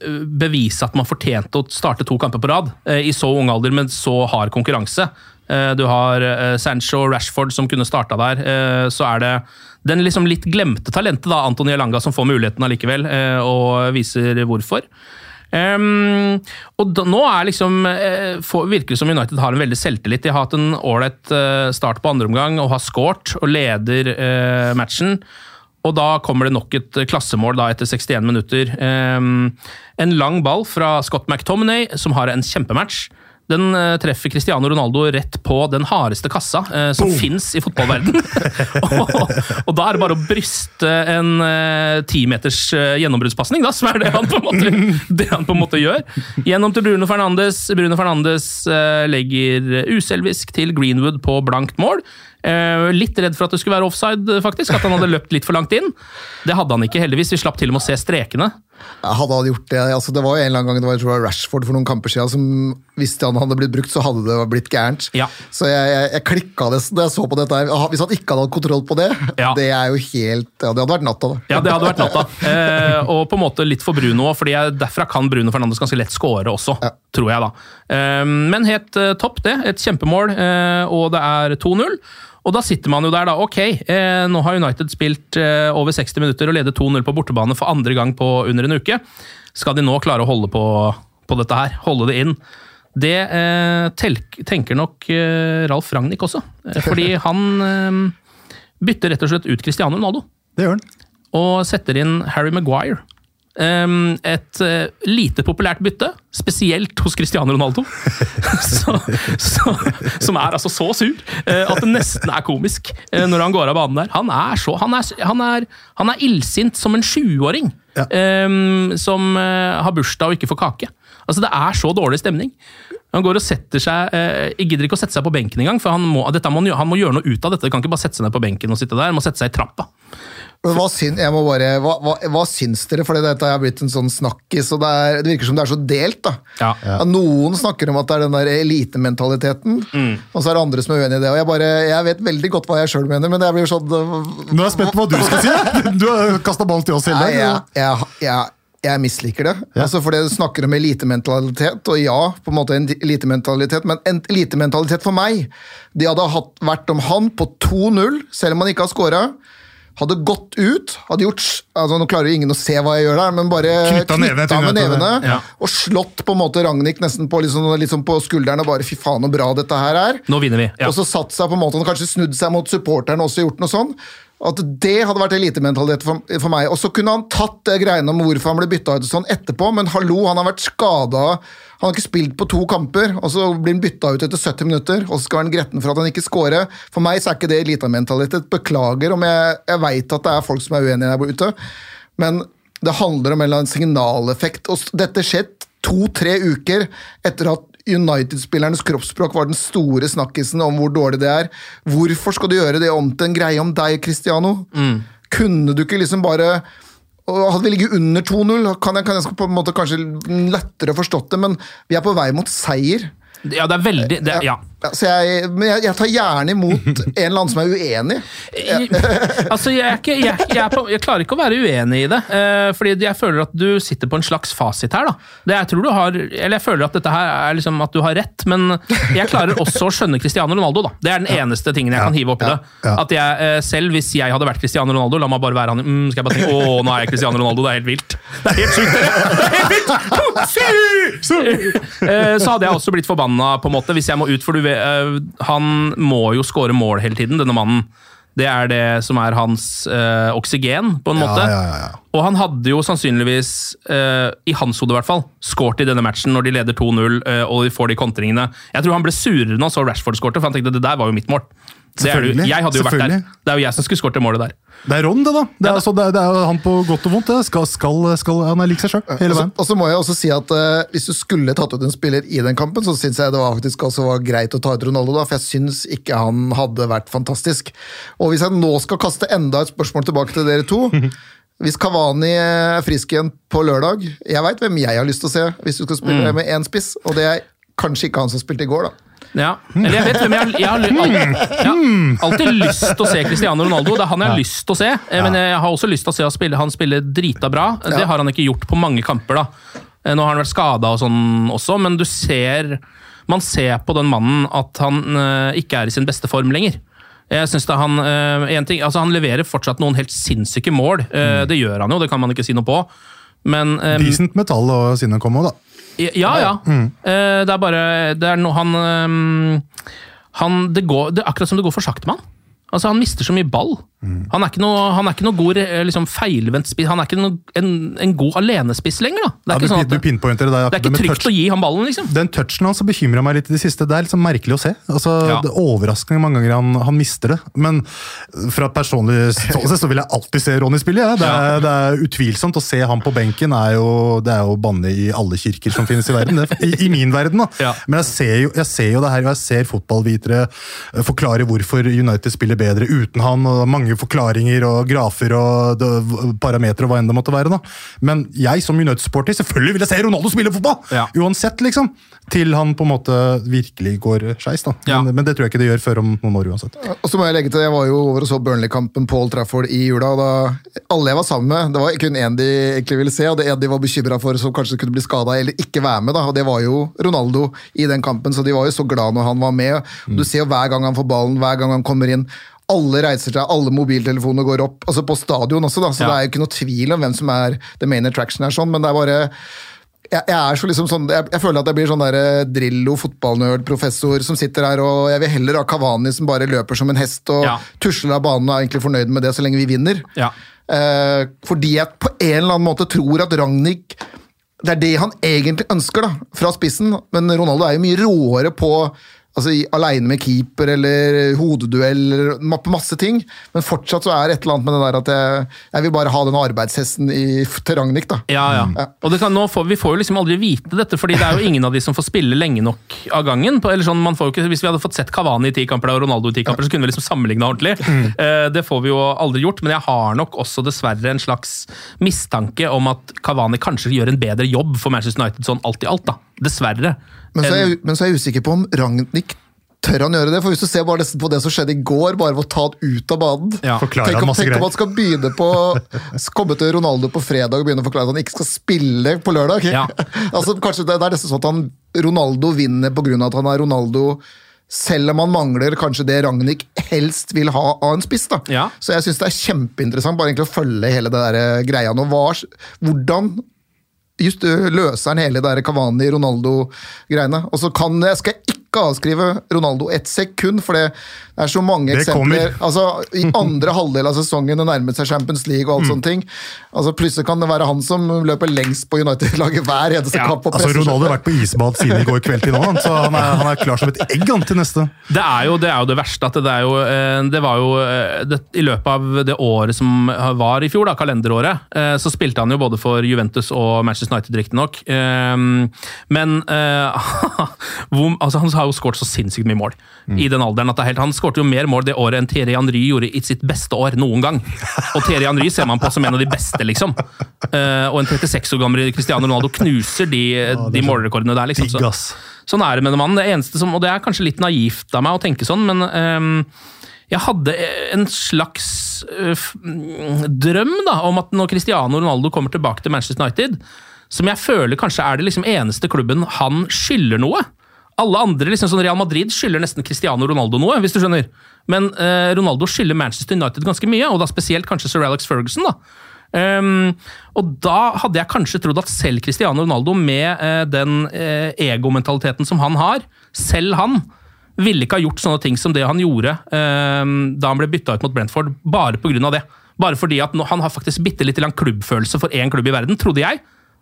bevise at man fortjente å starte to kamper på rad eh, i så ung alder men så hard konkurranse. Eh, du har eh, Sancho og Rashford som kunne starta der. Eh, så er det den liksom litt glemte talentet, da, Antony Elanga, som får muligheten allikevel, og viser hvorfor. Um, og da, nå er liksom uh, for, virker det som United har en veldig selvtillit. De har hatt en ålreit uh, start på andre omgang og har scoret og leder uh, matchen. Og da kommer det nok et klassemål da etter 61 minutter. Um, en lang ball fra Scott McTominay, som har en kjempematch. Den eh, treffer Cristiano Ronaldo rett på den hardeste kassa eh, som fins i fotballverden. og, og da er det bare å bryste en eh, timeters eh, gjennombruddspasning, da, som er det han, på en måte, det han på en måte gjør. Gjennom til Bruno Fernandes. Bruno Fernandes eh, legger uselvisk til Greenwood på blankt mål. Eh, litt redd for at det skulle være offside, faktisk. At han hadde løpt litt for langt inn. Det hadde han ikke, heldigvis. Vi slapp til og med å se strekene. Hadde han gjort det, altså det var jo en eller annen gang det var jeg tror Rashford for noen kamper siden som hvis han hadde blitt brukt, så hadde det blitt gærent. Ja. Så jeg, jeg, jeg klikka det da jeg så på dette. her. Hvis han ikke hadde hatt kontroll på det, Ja. det er jo helt ja, Det hadde vært natta, da. Ja, det hadde vært natta. Eh, og på en måte litt for Bruno òg, for derfra kan Bruno Fernandes ganske lett score også, tror jeg, da. Eh, men helt eh, topp, det. Et kjempemål, eh, og det er 2-0. Og da sitter man jo der, da. Ok, eh, nå har United spilt eh, over 60 minutter og leder 2-0 på bortebane for andre gang på under en uke. Skal de nå klare å holde på, på dette her? Holde det inn? Det eh, telk, tenker nok eh, Ralf Ragnhild også. Eh, fordi han eh, bytter rett og slett ut Cristiano Ronaldo Det gjør han. og setter inn Harry Maguire. Um, et eh, lite populært bytte, spesielt hos Cristiano Ronaldo. så, så, som er altså så sur eh, at det nesten er komisk eh, når han går av banen der. Han er så Han er, han er, han er illsint som en 20-åring Ja. um, som har bursdag og ikke får kake. Altså Det er så dårlig stemning. Han går og setter seg eh, gidder ikke å sette seg på benken engang, for han må, må, han må gjøre noe ut av dette. Han kan ikke bare sette seg ned på benken og sitte der, han må sette seg i trappa. Men hva, syn, jeg må bare, hva, hva, hva syns dere? Fordi dette har blitt en sånn snakkis, og det, er, det virker som det er så delt. da. Ja. Ja, Noen snakker om at det er den der elitementaliteten, Mm. og så er det andre som er uenig i det. og Jeg bare, jeg vet veldig godt hva jeg sjøl mener, men jeg blir sånn Nå er jeg spent på hva du skal si! Du har kasta ballen til oss hele dagen. Ja, jeg, jeg misliker det. Altså fordi Du snakker om elitementalitet, og ja, på en måte en elitementalitet, men en elitementalitet for meg Det hadde hatt, vært om han på 2-0, selv om han ikke har scora, hadde gått ut hadde gjort, altså Nå klarer jo ingen å se hva jeg gjør der, men bare Knytta med nevene ja. og slått på en måte Ragnhild nesten på, liksom, liksom på skulderen og bare 'fy faen, så bra dette her er'. Nå vinner vi. Ja. Og så satt seg på en måte, og kanskje snudd seg mot supporterne og også gjort noe sånn. At det hadde vært elitementalitet for, for meg. Og så kunne han tatt det greiene om hvorfor han ble bytta ut sånn etterpå, men hallo, han har vært skada. Han har ikke spilt på to kamper, og så blir han bytta ut etter 70 minutter. Og så skal han gretten for at han ikke scorer. For meg så er ikke det elitementalitet. Beklager om jeg, jeg veit at det er folk som er uenige der ute, men det handler om en eller annen signaleffekt. Og dette skjedde to-tre uker etter at United-spillernes kroppsspråk var den store snakkisen om hvor dårlig det er. Hvorfor skal du gjøre det om til en greie om deg, Cristiano? Kunne du ikke liksom bare Hadde vi ligget under 2-0, kan jeg, kan jeg på en måte kanskje lettere forstått det, men vi er på vei mot seier. ja, det er veldig det, Ja. Ja, så jeg, men jeg, jeg tar gjerne imot en eller annen som er uenig. altså, jeg, er ikke, jeg, jeg, er på, jeg klarer ikke å være uenig i det. eh, fordi jeg føler at du sitter på en slags fasit her. da. Det jeg tror du har, eller jeg føler at dette her er liksom at du har rett, men jeg klarer også å skjønne Cristiano Ronaldo. da. Det er den eneste tingen jeg kan hive oppi ja, det. At jeg eh, Selv hvis jeg hadde vært Cristiano Ronaldo, la meg bare være han mm, skal jeg bare tenke, Å, nå er jeg Cristiano Ronaldo, det er helt vilt. Det er helt sjukt! Det er helt vilt! Eh, Så hadde jeg også blitt forbanna, på en måte, hvis jeg må ut. For du vet, han må jo skåre mål hele tiden, denne mannen. Det er det som er hans øh, oksygen, på en Ja, måte. ja, ja, ja. Og han hadde jo sannsynligvis, øh, i hans hode i hvert fall, skåret i denne matchen når de leder 2-0 øh, og de får de kontringene. Jeg tror han ble surere når han så Rashford skårte, for han tenkte det der var jo mitt mål. Det er jeg hadde jo vært der. Det er jo jeg som skulle skåret det målet der. Det er Ron, det, da. Det er, Ja, altså, det er, det er han på godt og vondt. Det. Skal, skal, skal, han er lik seg sjøl hele Og så- veien. Og så må jeg også si at uh, Hvis du skulle tatt ut en spiller i den kampen, så syns jeg det var faktisk også var greit å ta ut Ronaldo, da, for jeg syns ikke han hadde vært fantastisk. Og hvis jeg nå skal kaste enda et spørsmål tilbake til dere to Hvis Kavani er frisk igjen på lørdag Jeg veit hvem jeg har lyst til å se hvis du skal spille med én spiss, og det er kanskje ikke han som spilte i går, da. Ja, eller jeg vet hvem jeg, jeg, har, jeg, har, jeg har alltid lyst til å se Cristiano Ronaldo. Det er han jeg har lyst til å se. Eh, Men jeg har også lyst til å se han spille, han spille drita bra. Det har han ikke gjort på mange kamper. da. Eh, Nå har han vært skada og sånn også, men du ser Man ser på den mannen at han eh, ikke er i sin beste form lenger. Jeg synes det han, en ting, altså han leverer fortsatt noen helt sinnssyke mål. Eh, Det gjør han jo, det kan man ikke si noe på. Men Decent metall og sinne komme òg, da. Ja, ja. Mm. det er bare Det er noe han ehm, Han Det går det er akkurat som det går for sakte med han. Altså, han mister så mye ball. Han er ikke noe, han er ikke noe god eh, liksom, feilvendt spiss. Han er ikke noe, en, en god alenespiss lenger. da. Det er ja, ikke, sånn at, det det er ikke trygt touch- å gi ham ballen, liksom. Den touchen hans bekymra meg litt i det siste. Det er liksom merkelig å se. Altså, Ja. det er Overraskende mange ganger han, han mister det. Men fra personlig ståsted så vil jeg alltid se Ronny spille. Ja. Det, er, det er utvilsomt. Å se han på benken er jo, det er jo banne i alle kirker som finnes i verden. I, I min verden, da. Ja. Men jeg ser, jo, jeg ser jo det her, og jeg ser fotballvitere forklare hvorfor United spiller bedre uten han. og Mange forklaringer og grafer og parametere og hva enn det måtte være. da. Men jeg som United-supporter, selvfølgelig vil jeg se Ronaldo spille fotball! Ja. Uansett, liksom. Til han på en måte virkelig går skeis. da. Ja. Men, men det tror jeg ikke det gjør før om noen år uansett. Og så må Jeg legge til, jeg var jo over og så Burnley-kampen Paul Trafford i jula. og da Alle jeg var sammen med, det var kun én de egentlig ville se, og det en de var bekymra for som kanskje kunne bli skada eller ikke være med. da, og Det var jo Ronaldo i den kampen, så de var jo så glad når han var med. Du ser jo hver gang han får ballen, hver gang han kommer inn. Alle reiser seg, alle mobiltelefoner går opp. altså På stadion også, da, så Ja. det er jo ikke noe tvil om hvem som er the main attraction her, sånn, men det er bare jeg, jeg er så liksom sånn, jeg, jeg føler at jeg blir sånn der eh, Drillo, fotballnerd, professor som sitter her, og jeg vil heller ha Kavani som bare løper som en hest og Ja. tusler av banen og er egentlig fornøyd med det så lenge vi vinner. Ja. Eh, fordi jeg på en eller annen måte tror at Ragnhild Det er det han egentlig ønsker da, fra spissen, men Ronaldo er jo mye råere på altså, Aleine med keeper eller hodeduell eller masse ting. Men fortsatt så er det et eller annet med det der at jeg, jeg vil bare ha den arbeidshesten i, til Ragnhild. da. Ja, ja. Og det kan, nå får, vi får jo liksom aldri vite dette, fordi det er jo ingen av de som får spille lenge nok av gangen. På, eller sånn, man får jo ikke, hvis vi hadde fått sett Cavani i ti kamper og Ronaldo i ti kamper, så kunne vi liksom sammenligna ordentlig. Eh, det får vi jo aldri gjort, men jeg har nok også dessverre en slags mistanke om at Cavani kanskje gjør en bedre jobb for Manchester United sånn alt i alt. da. Dessverre. Men så, er jeg, men så er jeg usikker på om Ragnhild tør han gjøre det. For Hvis du ser bare på det som skjedde i går, bare ved å ta det ut av banen Ja. Tenk om, tenk om han skal begynne på komme til Ronaldo på fredag og begynne å forklare at han ikke skal spille på lørdag. Ja. altså, kanskje det, det er nesten sånn at han, Ronaldo vinner pga. at han er Ronaldo, selv om han mangler kanskje det Ragnhild helst vil ha av en spiss. da. Ja. Så jeg syns det er kjempeinteressant bare egentlig å følge hele det der eh, greia nå. Hvordan just løser han hele det Cavani-Ronaldo-greiene. Og så kan jeg, skal jeg ikke avskrive Ronaldo ett sekund, for det er så mange Det eksempler. Altså, I andre halvdel av sesongen, det nærmet seg Champions League og alt Mm. sånne ting. Altså, Plutselig kan det være han som løper lengst på United-laget hver eneste Ja, kamp. Altså. Ronaldo har vært på isbad siden i går kveld til nå, han, så han er, han er klar som et egg han, til neste. Det er jo det, er jo det verste. at Det, er jo, eh, det var jo eh, det, I løpet av det året som var i fjor, da, kalenderåret, eh, så spilte han jo både for Juventus og Manchester United, riktignok. Men eh, hvor- altså, han har jo skåret så sinnssykt mye mål i den alderen. at helt, Han skårte jo mer mål det året enn Thierry Henry gjorde i sitt beste år noen gang. Og Thierry Henry ser man på som en av de beste, liksom. Uh, Og en 36 år gammel Cristiano Ronaldo knuser de, de målrekordene der. liksom. Så- Sånn er det med den mannen. Det eneste som, og det er kanskje litt naivt av meg å tenke sånn, men um, jeg hadde en slags uh, mm, drøm da, om at når Cristiano Ronaldo kommer tilbake til Manchester United, som jeg føler kanskje er det liksom eneste klubben han skylder noe. Alle andre, liksom sånn Real Madrid skylder nesten Cristiano Ronaldo noe, hvis du skjønner. Men eh, Ronaldo skylder Manchester United ganske mye, og da spesielt kanskje Sir Alex Ferguson. da. Um, og da hadde jeg kanskje trodd at selv Cristiano Ronaldo, med eh, den eh, egomentaliteten som han har, selv han, ville ikke ha gjort sånne ting som det han gjorde um, da han ble bytta ut mot Brentford, bare pga. det. Bare fordi at nå- han har faktisk bitte litt klubbfølelse for én klubb i verden, trodde jeg,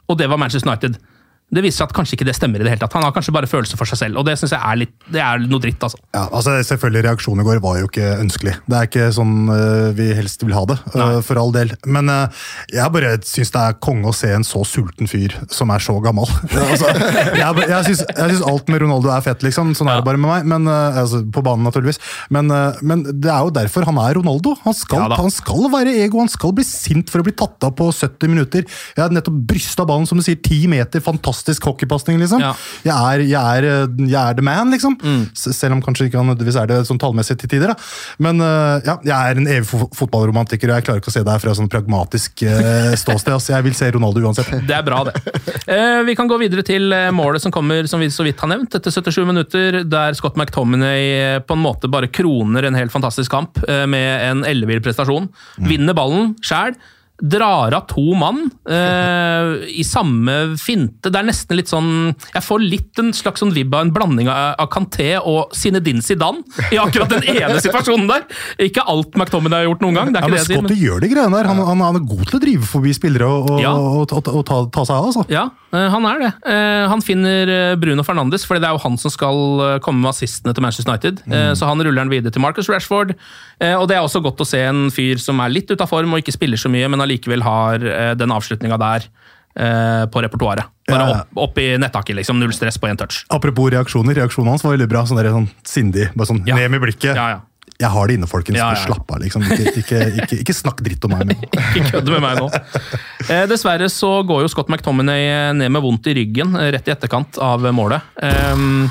og det var Manchester United. Det viser seg at kanskje ikke det stemmer i det hele tatt. Han har kanskje bare følelser for seg selv, og det syns jeg er, litt, det er noe dritt, altså. Ja, altså Selvfølgelig, reaksjonen i går var jo ikke ønskelig. Det er ikke sånn uh, vi helst vil ha det, uh, for all del. Men uh, jeg bare syns det er konge å se en så sulten fyr som er så gammel. altså, jeg jeg syns jeg syns alt med Ronaldo er fett, liksom. Sånn er det bare med meg. Men, altså, på banen, naturligvis. Men, men det er jo derfor han er Ronaldo. Han skal, Ja han skal være ego, han skal bli sint for å bli tatt av på 70 minutter. Jeg har nettopp brysta ballen, som du sier, 10 meter, fantastisk hockeypasning, liksom. Ja. Jeg, er, jeg, er, øh, jeg er the man, liksom. Mm. Selv om kanskje ikke han nødvendigvis er det sånn tallmessig til tider. Da. Men uh, ja, jeg er en evig fo- fotballromantiker, og jeg klarer ikke å se deg fra sånn pragmatisk uh, ståsted. Altså, jeg vil se Ronaldo uansett. Det er bra, det. Uh, vi kan gå videre til eh, målet som kommer, som vi så vidt har nevnt, etter 77 minutter, der Scott McTominay eh, på en måte bare kroner en helt fantastisk kamp eh, med en ellevill prestasjon. Vinner ballen sjæl. Drar av to mann eh, i samme finte. Det er nesten litt sånn Jeg får litt en slags sånn vibb av en blanding av, av Kanté og Zinedine Zidane i akkurat den ene situasjonen der. Ikke alt McTominay har gjort noen gang. det er Ja, ikke men det jeg sier, Scotty gjør de greiene der. Han, han, han er god til å drive forbi spillere og, og, Ja. og, og, ta, ta seg av. altså. Ja, eh, han er det. Eh, Han finner eh, Bruno Fernandes, for det er jo han som skal komme med assistene til Manchester United. Eh, Så han ruller den videre til Marcus Rashford. Eh, Og det er også godt å se en fyr som er litt ute av form og ikke spiller så mye, men allikevel har eh, den avslutninga der eh, på repertoaret. Bare Ja, ja. opp, opp i nettaket, liksom. Null stress på én touch. Apropos reaksjoner. Reaksjonen hans var veldig bra. Sånn, der, sånn sindig. Bare sånn Ja. ned med blikket. Ja, ja. Jeg har det inne, folkens. Ja, ja. Slapp av, liksom. Ikke, ikke, ikke, ikke snakk dritt om meg. Ikke kødd med meg nå. Eh, dessverre så går jo Scott McTominay ned med vondt i ryggen eh, rett i etterkant av målet. Ehm,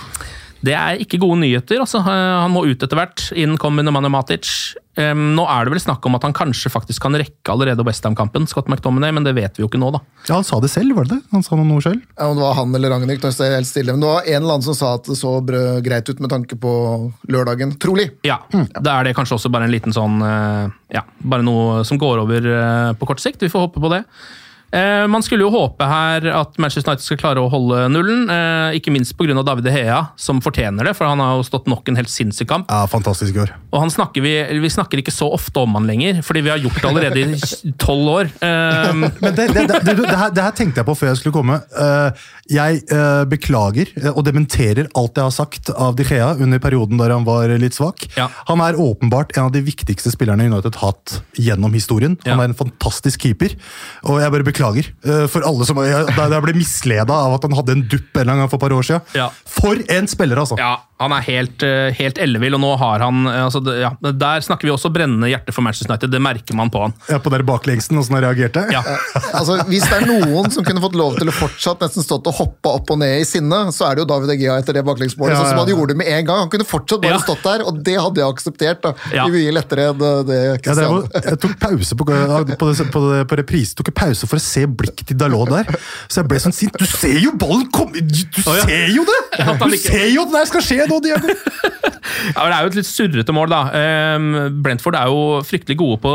det er ikke gode nyheter. altså. Eh, han må ut etter hvert. Inn kommer Nemanja Matic. Um, nå er det vel snakk om at han kanskje faktisk kan rekke allerede Westham-kampen, Scott McTominay, men det vet vi jo ikke nå, da. Ja, Han sa det selv, var det det? Han sa noe selv? Ja, om det var han eller Ragnhild, det er helt stille. Men det var en eller annen som sa at det så greit ut med tanke på lørdagen. Trolig. Ja, Da er det kanskje også bare en liten sånn eh, Ja, bare noe som går over eh, på kort sikt. Vi får håpe på det. Eh, Man skulle jo håpe her at Manchester United skal klare å holde nullen. eh, Ikke minst pga. David De Hea, som fortjener det, for han har jo stått nok en helt sinnssyk kamp. Ja, Fantastisk år. Og han snakker vi, vi snakker ikke så ofte om han lenger, fordi vi har gjort det allerede i tolv år. Eh, Men det, det, det, her, det her tenkte jeg på før jeg skulle komme. Jeg beklager og dementerer alt jeg har sagt av Di Gea under perioden der han var litt svak. Ja. Han er åpenbart en av de viktigste spillerne United har hatt gjennom historien. Han er en fantastisk keeper, og jeg bare beklager eh, for alle som jeg, jeg ble misleda av at han hadde en dupp en gang for et par år siden. Ja. For en spiller, altså! Ja, han er helt, eh, helt ellevill, og nå har han eh, altså, det- ja, Der snakker vi også brennende hjerte for Manchester United, det merker man på han. Ja, på der baklengsen, åssen han reagerte. Ja. Altså, Hvis det er noen som kunne fått lov til å fortsatt nesten stått og hoppa opp og ned i sinne, så er det jo David Egea etter det baklengsmålet. Ja, Sånn som han gjorde det med en gang. Han kunne fortsatt bare Ja. stått der, og det hadde jeg akseptert. da. Ja. Mye lettere enn det- og- jeg tok pause på, på, det- på, det- på reprise tok en pause for å se blikket til Dalot der. Så jeg ble sånn sint. Du ser jo ballen komme! Du ja. ser jo det! Du ser jo at det skal skje nå, Diego! Ja, men Det er jo et litt surrete mål, da. Ehm, Brentford er jo fryktelig gode på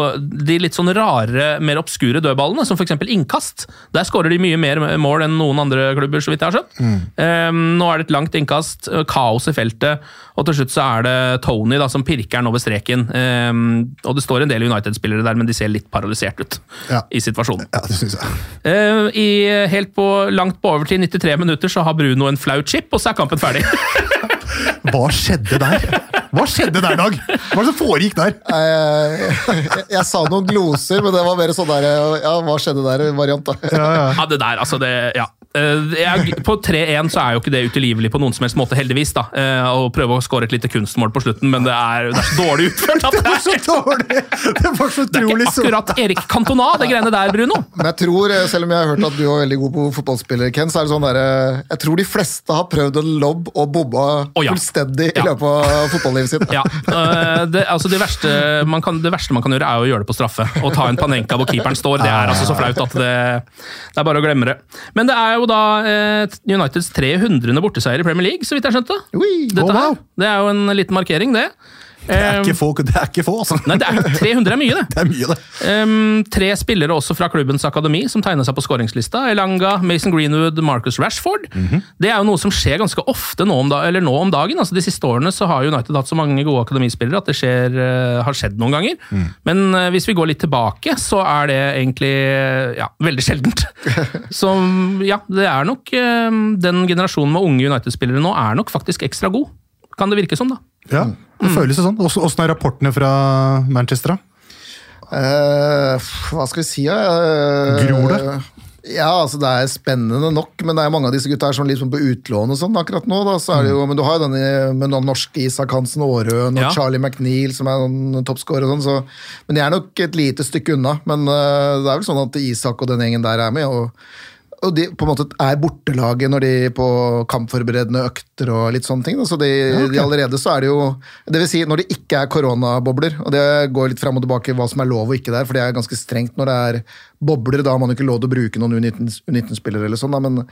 de litt sånn rare, mer obskure dødballene, som f.eks. innkast. Der skårer de mye mer mål enn noen andre klubber, så vidt jeg har skjønt. Ehm, nå er det et langt innkast, kaos i feltet, og til slutt så er det Tony da, som pirker den over streken. Ehm, og det står en del United-spillere der, men de ser litt paralysert ut Ja. i situasjonen. Ja, det synes jeg. Ehm, i, helt på, langt på overtid, 93 minutter, så har Bruno en flau chip, og så er kampen ferdig. Hva skjedde der? Hva skjedde der, Dag? Hva var det som foregikk der? Jeg, jeg, jeg sa noen gloser, men det var mer sånn der Ja, hva skjedde der-variant, da. Ja, ja. Ja, det der, altså det, ja. Eh, jeg, på 3-1 så er jo ikke det utilgivelig på noen som helst måte, heldigvis. da. Eh, Å prøve å skåre et lite kunstmål på slutten, men det er, det er så dårlig utført. Det var så er- dårlig! Det var så Det er ikke akkurat Erik Cantona, det greiene der, Bruno. Men jeg tror, eh, selv om jeg har hørt at du er veldig god på fotballspillere, Ken, så er det sånn der, eh, jeg tror de fleste har prøvd en lobb og bobba oh, ja. fullstendig i Ja. løpet av fotballivet sitt. Ja, det, altså det, verste man kan, det verste man kan gjøre, er å gjøre det på straffe. Å ta en Panenka hvor keeperen står. Det er altså så flaut at det, det er bare å glemme det. Men det er jo da eh, Uniteds 300. borteseier i Premier League, så vidt jeg skjønte. Ui, Dette oh, Det er jo en liten markering, det. Det er ikke få, det er ikke få altså. Nei, det er, 300 er mye, det. Det er mye, det. Um, tre spillere også fra klubbens akademi som tegner seg på skåringslista. Elanga, Mason Greenwood, Marcus Rashford. Det er jo noe som skjer ganske ofte nå om, da, eller nå om dagen. Altså, de siste årene så har United hatt så mange gode akademispillere at det skjer, uh, har skjedd noen ganger. Men uh, hvis vi går litt tilbake, så er det egentlig eh, ja, veldig sjeldent. så ja, det er nok eh, Den generasjonen med unge United-spillere nå er nok faktisk ekstra god. Kan det virke som, da. Ja, det føles jo sånn. Åssen er rapportene fra Manchester, da? Uh, hva skal vi si, da? Uh, Gror det? Ja, altså det er spennende nok, men det er mange av disse gutta her som er litt sånn på utlån og sånn akkurat nå. da, så er det jo, Men du har jo denne med noen norske Isak Hansen Aarøen og Ja. Charlie McNeil som er en toppscorer og sånn, så Men de er nok et lite stykke unna. Men uh, det er vel sånn at Isak og den gjengen der er med. og og de på en måte er bortelaget når de på kampforberedende økter og litt sånne ting. Da. Så de, de allerede så er det jo Det vil si når det ikke er koronabobler, og det går litt fram og tilbake hva som er lov og ikke der, for det er ganske strengt når det er bobler. Da har man jo ikke lov til å bruke noen U19-spillere eller sånn, da, men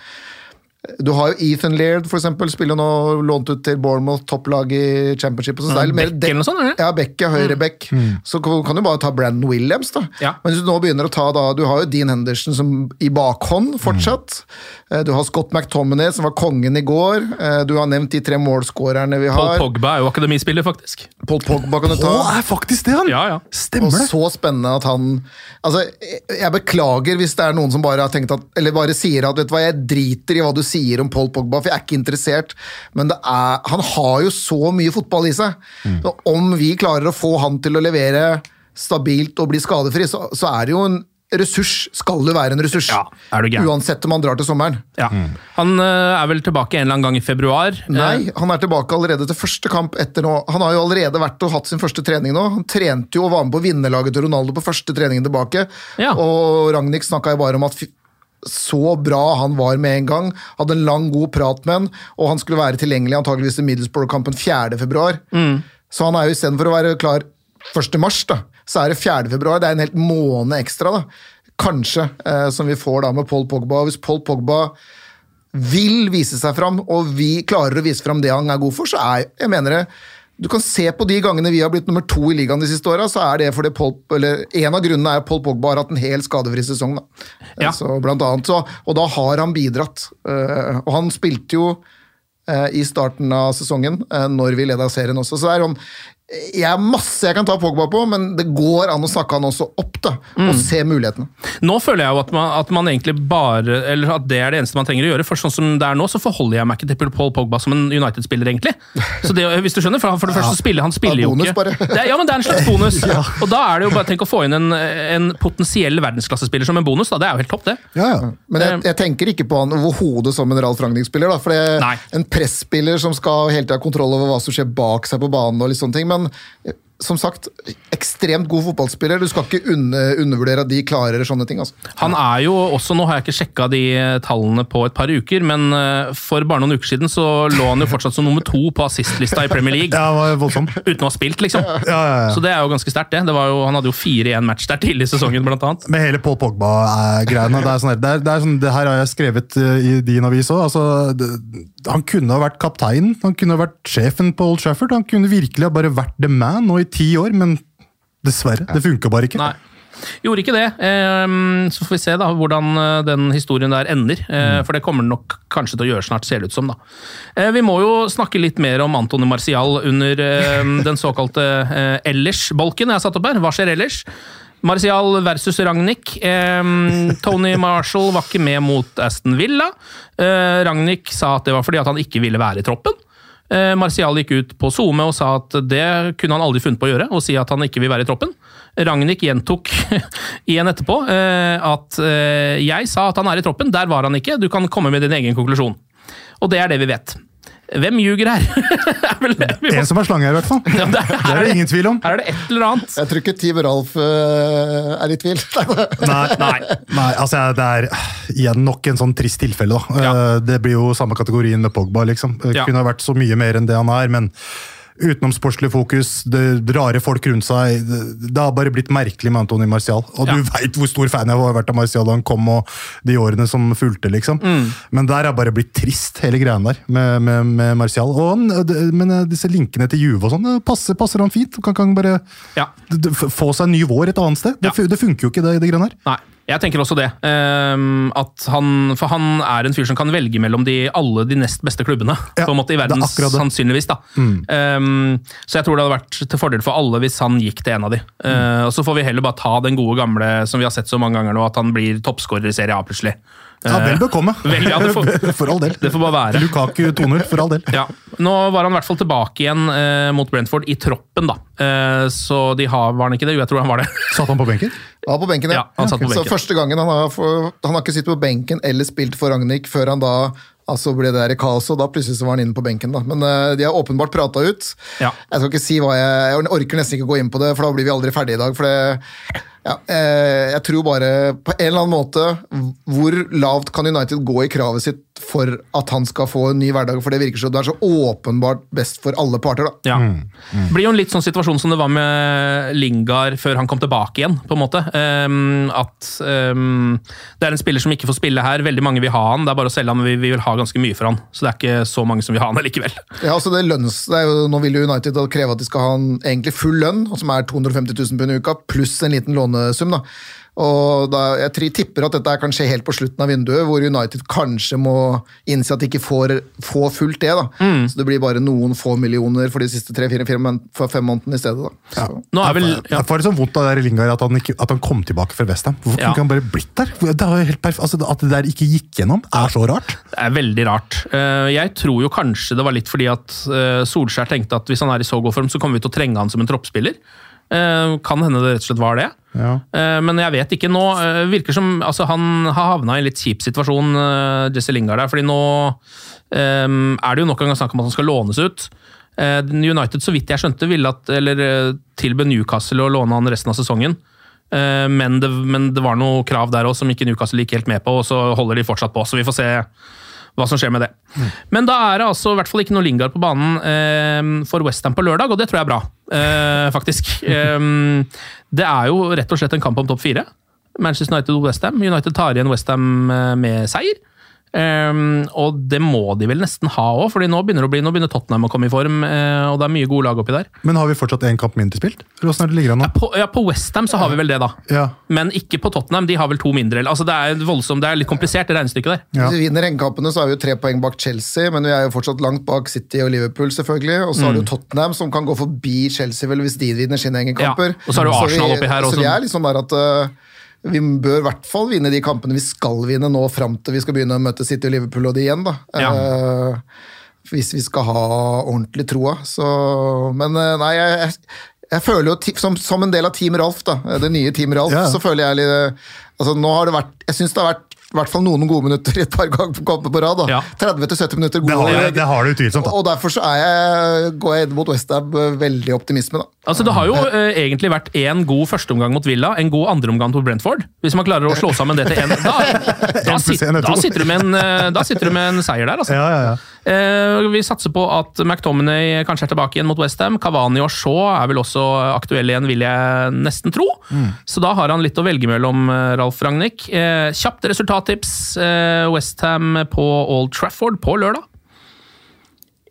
Du har jo Ethan Laird, for eksempel, spiller nå lånt ut til Bournemouth, topplag i championship. Så det er mer Beck eller noe sånt? Ja, Beck, ja, høyre Bekk Så kan du bare ta Brandon Williams, da. Ja. Men hvis du nå begynner å ta da, Du har jo Dean Henderson som i bakhånd fortsatt. Mm. Du har Scott McTominay, som var kongen i går. Eh, Du har nevnt de tre målskårerne vi har. Paul. Pogba er jo akademispiller, faktisk. Paul Pogba kan du ta. Paul er faktisk det, han! Ja, ja. Stemmer Og så spennende at han Altså, jeg beklager hvis det er noen som bare har tenkt at Eller bare sier at vet du hva, jeg driter i hva du sier om Paul Pogba, for jeg er ikke interessert. Men det er, han har jo så mye fotball i seg. Så om vi klarer å få han til å levere stabilt og bli skadefri, så, så er det jo en ressurs. Skal det være en ressurs. Ja, er. Uansett om han drar til sommeren. Ja. Han eh, er vel tilbake en eller annen gang i februar. Nei, Eh, han er tilbake allerede til første kamp etter nå. Han har jo allerede vært og hatt sin første trening nå. Han trente jo og var med på vinnerlaget til Ronaldo på første treningen tilbake. Ja. Og Ragnhild snakka jo bare om at så bra han var med en gang. Hadde en lang, god prat med han, og han skulle være tilgjengelig antageligvis til Middlesbrough-kampen 4. februar. Så han er jo istedenfor å være klar 1. mars, så er det 4. februar. Det er en helt måned ekstra, da. Kanskje, eh, som vi får da med Paul Pogba. Og Hvis Paul Pogba vil vise seg fram, og vi klarer å vise fram det han er god for, så er jeg mener det du kan se på de gangene vi har blitt nummer to i ligaen de siste åra, så er det fordi Paul, eller en av grunnene er at Paul Pogba har hatt en hel skadefri sesong. Da. Ja. Så, blant annet, så, og da har han bidratt. Eh, og han spilte jo eh, i starten av sesongen, eh, når vi leda serien også. Så det er om jeg har masse jeg kan ta Pogba på, men det går an å snakke han også opp da, og se mulighetene. Nå føler jeg jo at man, at man egentlig bare Eller at det er det eneste man trenger å gjøre. For sånn som det er nå, så forholder jeg meg ikke til Paul Pogba som en United-spiller, egentlig. Så det, hvis du skjønner, For, for det første så spiller han spiller jo ikke det er, Ja, men det er en slags bonus. Og da er det jo bare tenk å få inn en, en potensiell verdensklassespiller som en bonus. da, Det er jo helt topp, det. Ja, ja. Men jeg, jeg tenker ikke på han overhodet som en Ralf Ragnhild-spiller. da, for det, er En presspiller som skal hele tida ha kontroll over hva som skjer bak seg på banen. og litt sånne ting, Men eh, som sagt, ekstremt god fotballspiller. Du skal ikke undervurdere at de klarer sånne ting. altså. Han er jo også, Nå har jeg ikke sjekka de tallene på et par uker, men eh, for bare noen uker siden så lå han jo fortsatt som nummer to på assistlista i Premier League. Ja, det var voldsom. Uten å ha spilt, liksom. Ja, ja, ja. Så det er jo ganske sterkt, det. det var jo, han hadde jo fire i én match der tidlig i sesongen, blant annet. Med hele Paul Pogba-greiene. Det, er sånn det, det, sånn, det her har jeg skrevet eh, i din avis òg. Altså, han kunne ha vært kapteinen, han kunne ha vært sjefen på Old Trafford. Han kunne virkelig ha bare vært the man og i ti år, men dessverre. Det funka bare ikke. Nei. Gjorde ikke det. Ehm, Så får vi se da hvordan eh, den historien der ender. Eh, For det kommer den nok kanskje til å gjøre snart, ser det ut som. da. Eh, Vi må jo snakke litt mer om Antony Martial under eh, den såkalte ellers-bolken jeg har satt opp her. Hva skjer ellers? Martial versus Ragnhild. Ehm, Tony Marshall var ikke med mot Aston Villa. Ragnhild sa at det var fordi at han ikke ville være i troppen. Eh, Martial gikk ut på SoMe og sa at det kunne han aldri funnet på å gjøre, å si at han ikke vil være i troppen. Ragnhild gjentok igjen etterpå eh, at eh, jeg sa at han er i troppen, der var han ikke, du kan komme med din egen konklusjon. Og det er det vi vet. Hvem ljuger her? Er det En som er slange her, i hvert fall. Ja, det er- Det er det ingen tvil om. Her er det et eller annet. Jeg tror ikke Team Ralf uh, er i tvil. Nei, nei, nei altså det er igjen nok en sånn trist tilfelle. da. Ja. Eh, Det blir jo samme kategorien med Pogba. liksom. Det Ja. kunne vært så mye mer enn det han er, men utenomsportslig fokus, det rare folk rundt seg Det, har bare blitt merkelig med Antony Martial. Og Ja. du veit hvor stor fan jeg har vært av Martial da han kom, og de årene som fulgte. liksom. Mm. Men der er bare blitt trist, hele greia der, med, med, med Martial. Og men eh, disse linkene til Juve og sånn, passer, passer han fint. Kan, kan bare Ja. få seg en ny vår et annet sted. Det, Ja. det funker jo ikke, det, det greiene her. Nei, jeg tenker også det. Ehm, at han, for han er en fyr som kan velge mellom de, alle de nest beste klubbene Ja, på en måte i er verden, sannsynligvis. da. Mm. Ehm, så jeg tror det hadde vært til fordel for alle hvis han gikk til en av de. Mm. Uh, og Så får vi heller bare ta den gode gamle som vi har sett så mange ganger nå, at han blir toppskårer i Serie A plutselig. Ja, vel bekomme. Vel, ja, det får- for all del. Det får bare være. Lukaku 2-0, for all del. Ja, Nå var han i hvert fall tilbake igjen eh, mot Brentford i troppen, da. Eh, så de har, var han ikke det? Jo, jeg tror han var det. Satt han på benken? Ja, på benken, Ja, han satt på benken. Så første gangen han har, for, han har ikke sittet på benken eller spilt for Ragnhild før han da altså ble det der i kaoset, og da plutselig så var han inne på benken. da. Men uh, de har åpenbart prata ut. Ja. Jeg skal ikke si hva jeg Jeg orker nesten ikke gå inn på det, for da blir vi aldri ferdige i dag. for det Ja, eh, jeg tror bare på en eller annen måte Hvor lavt kan United gå i kravet sitt for at han skal få en ny hverdag? For det virker som det er så åpenbart best for alle parter. da. Ja. Det blir jo en litt sånn situasjon som det var med Lingard før han kom tilbake igjen. på en måte. Um, at um, det er en spiller som ikke får spille her. Veldig mange vil ha han. Det er bare å selge han, men vi, vi vil ha ganske mye for han. Så det er ikke så mange som vil ha han likevel. Ja, altså det lønns, det er jo, Nå vil jo United kreve at de skal ha en egentlig full lønn, som er 250 000 pund i uka, pluss en liten lånesum. da. Og da, Jeg tipper at dette kan skje helt på slutten av vinduet, hvor United kanskje må innse at de ikke får, får fullt det. da. Mm. Så det blir bare noen få millioner for de siste tre-fire for fem månedene i stedet. da. Så. Nå er vel, ja. Jeg får litt sånn vondt av det i Lingard at han, ikke, at han kom tilbake fra Westham. Hvorfor Ja. kunne ikke han bare blitt der? Det er jo helt perf altså, at det der ikke gikk gjennom, er så rart. Det er veldig rart. Eh, Jeg tror jo kanskje det var litt fordi at eh, Solskjær tenkte at hvis han er i så god form, så kommer vi til å trenge han som en troppsspiller. Eh, Kan hende det rett og slett var det. Ja. Eh, Men jeg vet ikke nå. eh, Virker som altså Han har havna i en litt kjip situasjon, Jesse Lingard der. fordi nå um, er det jo nok en gang snakk om at han skal lånes ut. United, så vidt jeg skjønte, ville at, eller tilbød Newcastle å låne han resten av sesongen. Men det, men det var noe krav der òg som ikke Newcastle gikk helt med på, og så holder de fortsatt på. Så vi får se hva som skjer med det. Men da er det altså i hvert fall ikke noe Lingard på banen for Westham på lørdag, og det tror jeg er bra, faktisk. Eh, det er jo rett og slett en kamp om topp fire. Manchester United og Westham. United tar igjen Westham eh, med seier. Um, og det må de vel nesten ha òg, Fordi nå begynner, det å bli, nå begynner Tottenham å komme i form. Uh, og det er mye gode lag oppi der. Men har vi fortsatt én kamp mindre spilt? Eller er det ligger an nå? På, ja, på Westham så har vi vel det, da. Ja. Men ikke på Tottenham. De har vel to mindre. Altså, det er voldsomt, det er litt komplisert, det regnestykket der. Ja. Hvis vi vinner engkampene, så er vi jo tre poeng bak Chelsea, men vi er jo fortsatt langt bak City og Liverpool, selvfølgelig. Og så har du Mm. Tottenham, som kan gå forbi Chelsea vel hvis de vinner sine egen Ja, og så har du Arsenal vi, oppi her også. Så vi er liksom der at øh, vi bør i hvert fall vinne de kampene vi skal vinne nå, fram til vi skal begynne å møte City og Liverpool og de igjen, da. Ja. Eh, hvis vi skal ha ordentlig troa. Så Men eh, nei, jeg, jeg, føler jo som, som en del av Team Ralf, da, det nye Team Ralf, Ja. så føler jeg litt Altså, nå har det vært Jeg syns det har vært i hvert fall noen gode minutter i et par ganger kampen på rad. Ja. 30-70 minutter Det har, gode. det, det har det utvilsomt. da. og derfor så jeg, går jeg inn mot Westham veldig optimisme, da. Altså, Det har jo eh, egentlig vært én god førsteomgang mot Villa, en god andreomgang mot Brentford. Hvis man klarer å slå sammen det til én, da, da, da, sitter du med en, eh, da sitter du med en seier der. altså. Ja, ja, ja. Eh, vi satser på at McTominay kanskje er tilbake igjen mot Westham. Cavani og Shaw er vel også aktuelle igjen, vil jeg nesten tro. Så da har han litt å velge mellom, eh, Ralf Ragnhild. Eh, kjapt resultattips. Eh, Westham på Old Trafford på lørdag.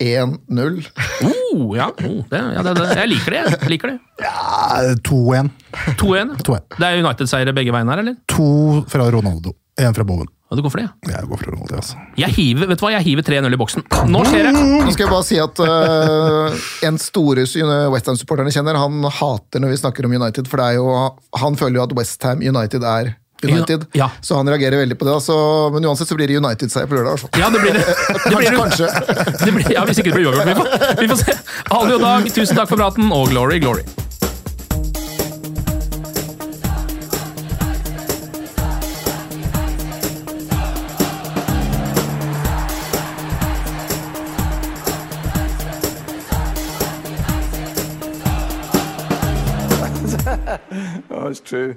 1-0. Oh, ja, oh, det, ja jeg liker det. jeg liker det. Ja, 2-1. 2-1. 2-1. Det er United-seiere begge veiene her, eller? To fra Ronaldo. Én fra Bowen. Ja, du går for det. Jeg går for Ronaldo, altså. Jeg hiver, vet du hva, jeg hiver 3-0 i boksen. Nå skjer det! Nå skal jeg bare si at uh, en store Westham-supporterne kjenner, han hater når vi snakker om United, for det jo, han føler jo at Westham United er United, Ja. så han reagerer veldig på det. Altså, men uansett så blir det United-seier på lørdag. i. Ja, det blir det. det, blir, Kanskje, det blir, ja, Hvis ikke det blir uavgjort. Vi, får- vi får se. Og Dag, tusen takk for praten, og glory, glory. Oh, it's true.